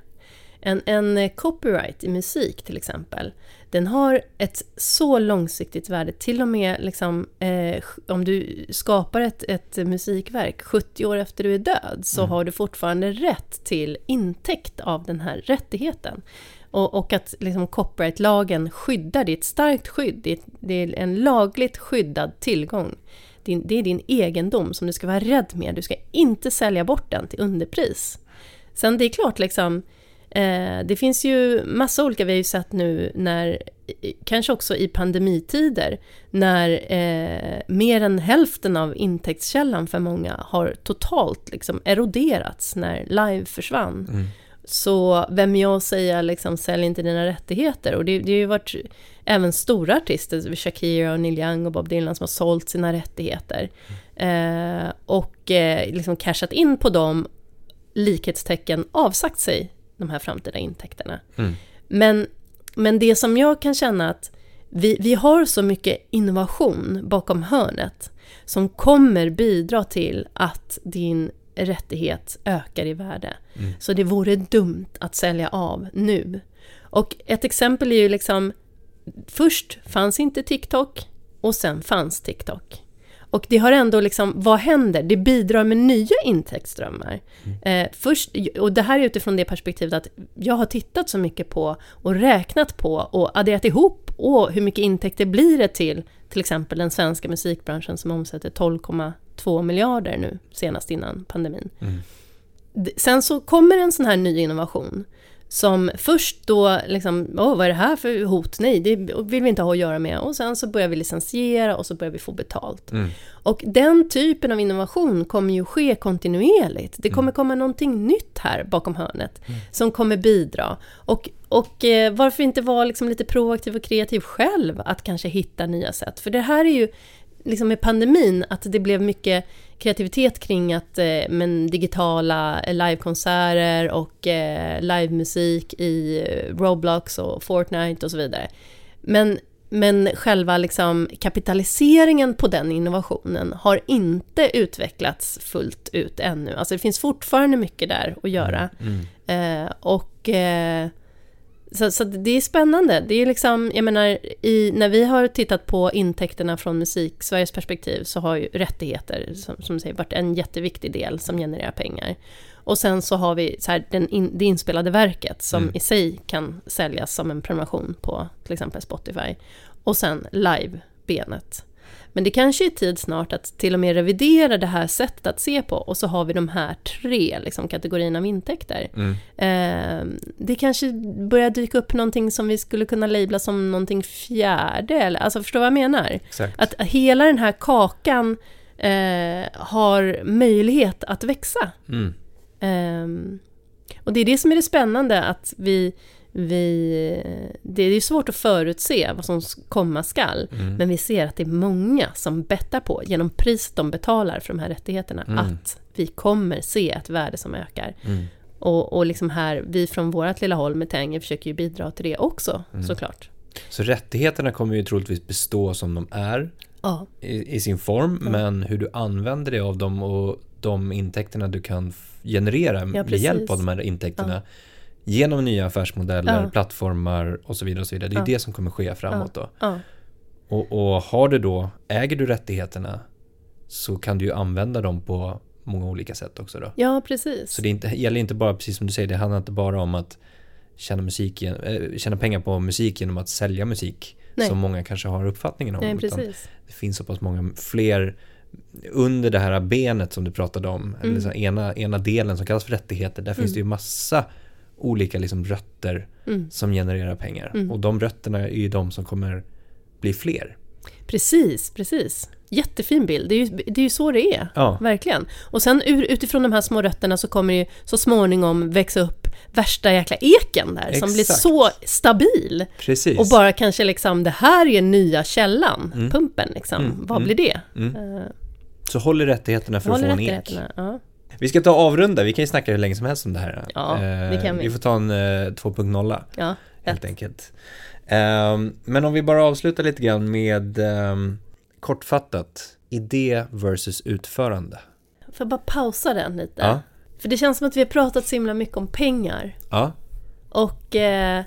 En, en copyright i musik till exempel, den har ett så långsiktigt värde, till och med liksom, eh, om du skapar ett, ett musikverk 70 år efter du är död, så mm. har du fortfarande rätt till intäkt av den här rättigheten. Och, och att liksom copyrightlagen skyddar, det är ett starkt skydd, det är, det är en lagligt skyddad tillgång. Det är, det är din egendom som du ska vara rädd med, du ska inte sälja bort den till underpris. Sen det är klart, liksom, Eh, det finns ju massa olika, vi har ju sett nu när, kanske också i pandemitider, när eh, mer än hälften av intäktskällan för många har totalt liksom eroderats när live försvann. Mm. Så vem jag säga liksom, sälj inte dina rättigheter. Och det, det har ju varit även stora artister, Shakira och Neil Young och Bob Dylan som har sålt sina rättigheter. Mm. Eh, och eh, liksom cashat in på dem, likhetstecken avsagt sig de här framtida intäkterna. Mm. Men, men det som jag kan känna att vi, vi har så mycket innovation bakom hörnet som kommer bidra till att din rättighet ökar i värde. Mm. Så det vore dumt att sälja av nu. Och ett exempel är ju liksom, först fanns inte TikTok och sen fanns TikTok. Och det har ändå liksom, vad händer? Det bidrar med nya intäktsströmmar. Mm. Eh, först, och det här är utifrån det perspektivet att jag har tittat så mycket på och räknat på och adderat ihop och hur mycket intäkter blir det till till exempel den svenska musikbranschen som omsätter 12,2 miljarder nu senast innan pandemin. Mm. Sen så kommer en sån här ny innovation som först då liksom, åh vad är det här för hot? Nej, det vill vi inte ha att göra med. Och sen så börjar vi licensiera och så börjar vi få betalt. Mm. Och den typen av innovation kommer ju ske kontinuerligt. Det kommer mm. komma någonting nytt här bakom hörnet mm. som kommer bidra. Och, och eh, varför inte vara liksom lite proaktiv och kreativ själv att kanske hitta nya sätt? För det här är ju liksom med pandemin, att det blev mycket kreativitet kring att eh, men digitala livekonserter och eh, livemusik i eh, Roblox och Fortnite och så vidare. Men, men själva liksom kapitaliseringen på den innovationen har inte utvecklats fullt ut ännu. Alltså det finns fortfarande mycket där att göra. Mm. mm. Eh, och eh, så, så, det är spännande. Det är liksom, jag menar, i, när vi har tittat på intäkterna från musik, Sveriges perspektiv, så har ju rättigheter, som, som säger, varit en jätteviktig del som genererar pengar. Och sen så har vi så här, den in, det inspelade verket som mm. i sig kan säljas som en prenumeration på till exempel Spotify. Och sen live-benet men det kanske är tid snart att till och med revidera det här sättet att se på och så har vi de här tre liksom, kategorierna av intäkter. Mm. Eh, det kanske börjar dyka upp någonting som vi skulle kunna labla som någonting fjärde, eller, alltså förstår vad jag menar? Exakt. Att hela den här kakan eh, har möjlighet att växa. Mm. Eh, och det är det som är det spännande, att vi vi, det är ju svårt att förutse vad som komma skall, Mm. men vi ser att det är många som bettar på, genom priset de betalar för de här rättigheterna, Mm. att vi kommer se ett värde som ökar. Mm. Och, och liksom här, vi från vårt lilla håll med Tänger försöker ju bidra till det också, Mm. såklart. Så rättigheterna kommer ju troligtvis bestå som de är Ja, i, i sin form, men hur du använder dig av dem och de intäkterna du kan generera med precis. hjälp av de här intäkterna genom nya affärsmodeller, Ja. plattformar och så vidare. Och så vidare. Det är Ja. det som kommer ske framåt då. ja, Och, och har du då, äger du rättigheterna så kan du ju använda dem på många olika sätt också då. ja precis. Så det inte, gäller inte bara, precis som du säger, det handlar inte bara om att tjäna, musik, eh, tjäna pengar på musik genom att sälja musik Nej. som många kanske har uppfattningen om. Nej, precis. det finns så pass många fler under det här benet som du pratade om, eller Mm. så här ena, ena delen som kallas för rättigheter, där finns det ju massa olika liksom rötter Mm. som genererar pengar. Mm. Och de rötterna är ju de som kommer bli fler. Precis, precis. Jättefin bild. Det är ju, det är ju så det är. Ja. Verkligen. Och sen ur, utifrån de här små rötterna så kommer det ju så småningom växa upp värsta jäkla eken där som blir Exakt. så stabil. Precis. Och bara kanske liksom, det här är nya källan, Mm. pumpen liksom. Mm, Vad mm. blir det? Mm. Uh, Så håll i rättigheterna för att få en ek. Ja. Vi ska ta och avrunda, vi kan ju snacka hur länge som helst om det här. Ja, det Eh, kan vi. Vi får ta en eh, 2.0 ja, helt rätt. enkelt. Ehm, men om vi bara avslutar lite grann med ehm, kortfattat, idé versus utförande. Får jag bara pausa den lite? Ja. För det känns som att vi har pratat så himla mycket om pengar. Ja, Och eh,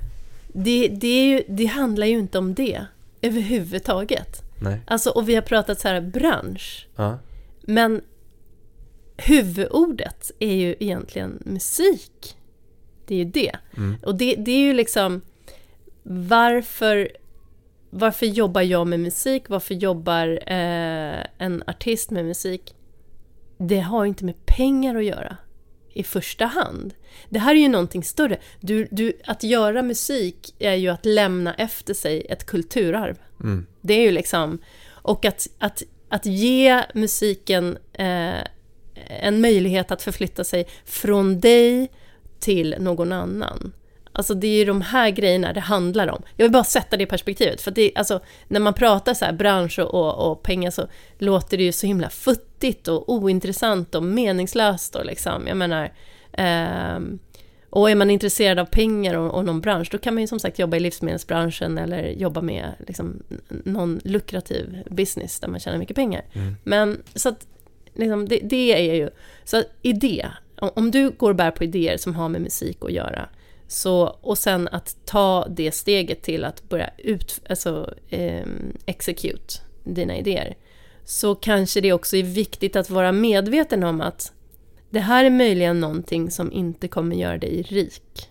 det, det, är ju, det handlar ju inte om det överhuvudtaget. nej, Alltså, och vi har pratat så här bransch. ja, Men huvudordet är ju egentligen musik. Det är ju det. Mm. Och det, det är ju liksom varför, varför jobbar jag med musik? Varför jobbar eh, en artist med musik? Det har ju inte med pengar att göra i första hand. Det här är ju någonting större. Du, du, att göra musik är ju att lämna efter sig ett kulturarv. mm, Det är ju liksom... Och att, att, att ge musiken eh, en möjlighet att förflytta sig från dig till någon annan. Alltså det är ju de här grejerna det handlar om. Jag vill bara sätta det i perspektivet. För det, alltså, när man pratar så här bransch och, och, och pengar så låter det ju så himla futtigt och ointressant och meningslöst. Och liksom, jag menar, ehm, och är man intresserad av pengar och, och någon bransch, då kan man ju som sagt jobba i livsmedelsbranschen eller jobba med liksom, någon lukrativ business där man tjänar mycket pengar. Mm. Men så att liksom, det, det är ju... Så idé, om, du går och bär på idéer som har med musik att göra, så, och sen att ta det steget till att börja ut, alltså, eh, execute dina idéer, så kanske det också är viktigt att vara medveten om att det här är möjligen någonting som inte kommer göra dig rik.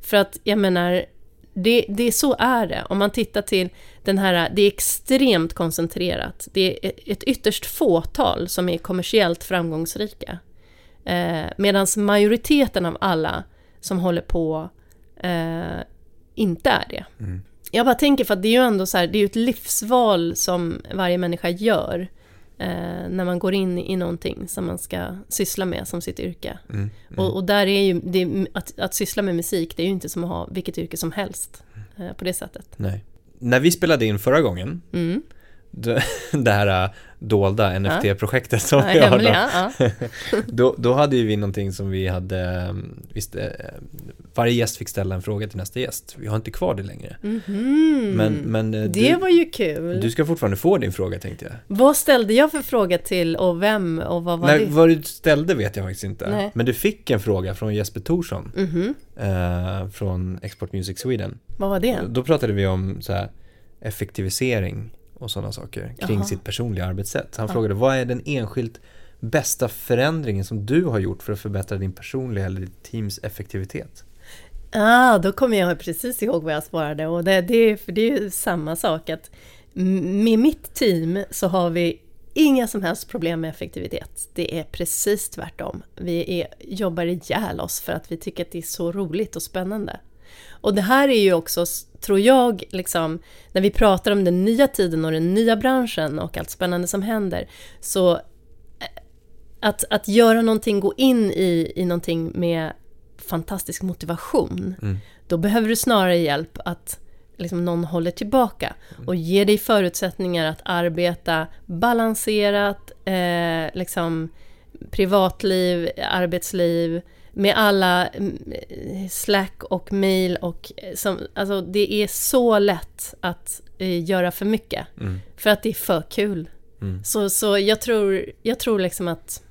För att, jag menar, det, det så är det. Om man tittar till den här, det är extremt koncentrerat. Det är ett ytterst fåtal som är kommersiellt framgångsrika. Eh, Medan majoriteten av alla som håller på eh, inte är det. Mm. Jag bara tänker för att det är ju ändå så här, det är ju ett livsval som varje människa gör eh, när man går in i någonting som man ska syssla med som sitt yrke. mm, mm. Och, och där är ju, det, att, att syssla med musik, det är ju inte som att ha vilket yrke som helst eh, på det sättet. Nej. När vi spelade in förra gången, Mm. Det, här äh, dolda NFT-projektet som Ja, vi har då, då, då hade ju vi någonting som vi hade, ähm, visst, äh, varje gäst fick ställa en fråga till nästa gäst. Vi har inte kvar det längre. Mhm. Men, men äh, det du, var ju kul. du ska fortfarande få din fråga tänkte jag. Vad ställde jag för fråga till och vem och vad var Nej, det? vad du ställde vet jag faktiskt inte. Nej. Men du fick en fråga från Jesper Thorsson Mhm. eh, från Export Music Sweden. Vad var det? Då pratade vi om så här, effektivisering och sådana saker kring Jaha. sitt personliga arbetssätt. Han Ja. frågade vad är den enskilt bästa förändringen som du har gjort för att förbättra din personliga eller ditt teams effektivitet? Ah, då kommer jag precis ihåg vad jag svarade och det, det, är- för det är ju samma sak att med mitt team så har vi inga som helst problem med effektivitet. Det är precis tvärtom. Vi är, jobbar ihjäl oss för att vi tycker att det är så roligt och spännande. Och det här är ju också, tror jag, liksom, när vi pratar om den nya tiden och den nya branschen och allt spännande som händer, så eh, att, att göra någonting, gå in i, i någonting med fantastisk motivation, Mm. då behöver du snarare hjälp att liksom någon håller tillbaka och ger dig förutsättningar att arbeta balanserat, eh, liksom privatliv, arbetsliv, med alla mm, slack och mail och som, alltså det är så lätt att eh, göra för mycket. Mm. För att det är för kul. Mm. Så, så jag tror, jag tror liksom att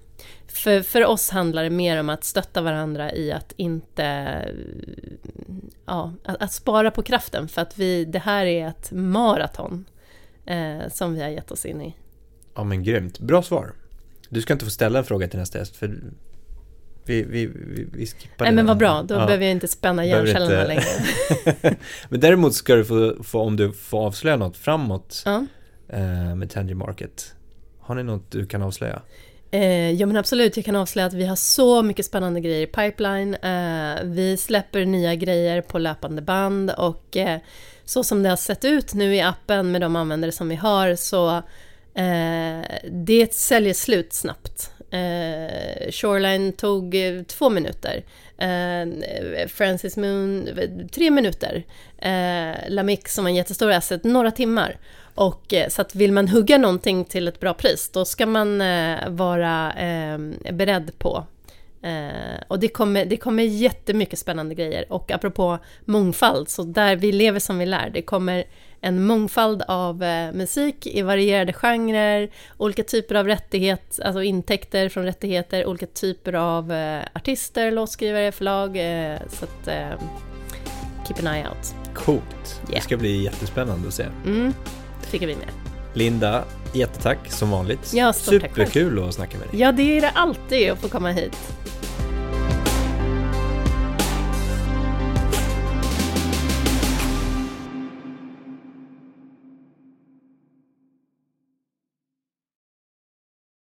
för, för oss handlar det mer om att stötta varandra i att inte... Ja, att, att spara på kraften för att vi, det här är ett maraton eh, som vi har gett oss in i. Ja men grymt, bra svar. Du ska inte få ställa en fråga till nästa gäst för vi, vi, vi, vi skippar Nej det. men vad bra, då Ja. behöver jag inte spänna hjärncellerna längre. men däremot ska du få, få, om du får avslöja något framåt Ja. eh, med Tangy Market. Har ni något du kan avslöja? Eh, ja men absolut, jag kan avslöja att vi har så mycket spännande grejer i pipeline. Eh, vi släpper nya grejer på löpande band och eh, så som det har sett ut nu i appen med de användare som vi har så eh, det säljer slut snabbt. Eh, Shoreline tog eh, två minuter. Eh, Francis Moon, eh, tre minuter. Eh, Lamix som var en jättestor asset, några timmar. Och eh, så att vill man hugga någonting till ett bra pris, då ska man eh, vara eh, beredd på. Eh, och det kommer, det kommer jättemycket spännande grejer. Och apropå mångfald, så där vi lever som vi lär. Det kommer en mångfald av eh, musik i varierade genrer, olika typer av rättighet, alltså intäkter från rättigheter, olika typer av eh, artister, låtskrivare, förlag. Eh, så att, keep an eye out. Coolt. Det Yeah. ska bli jättespännande att se. Mm, tycker vi med. Linda, jättetack som vanligt. Ja, stort tack. Superkul att snacka med dig. Ja, det är det alltid att få komma hit.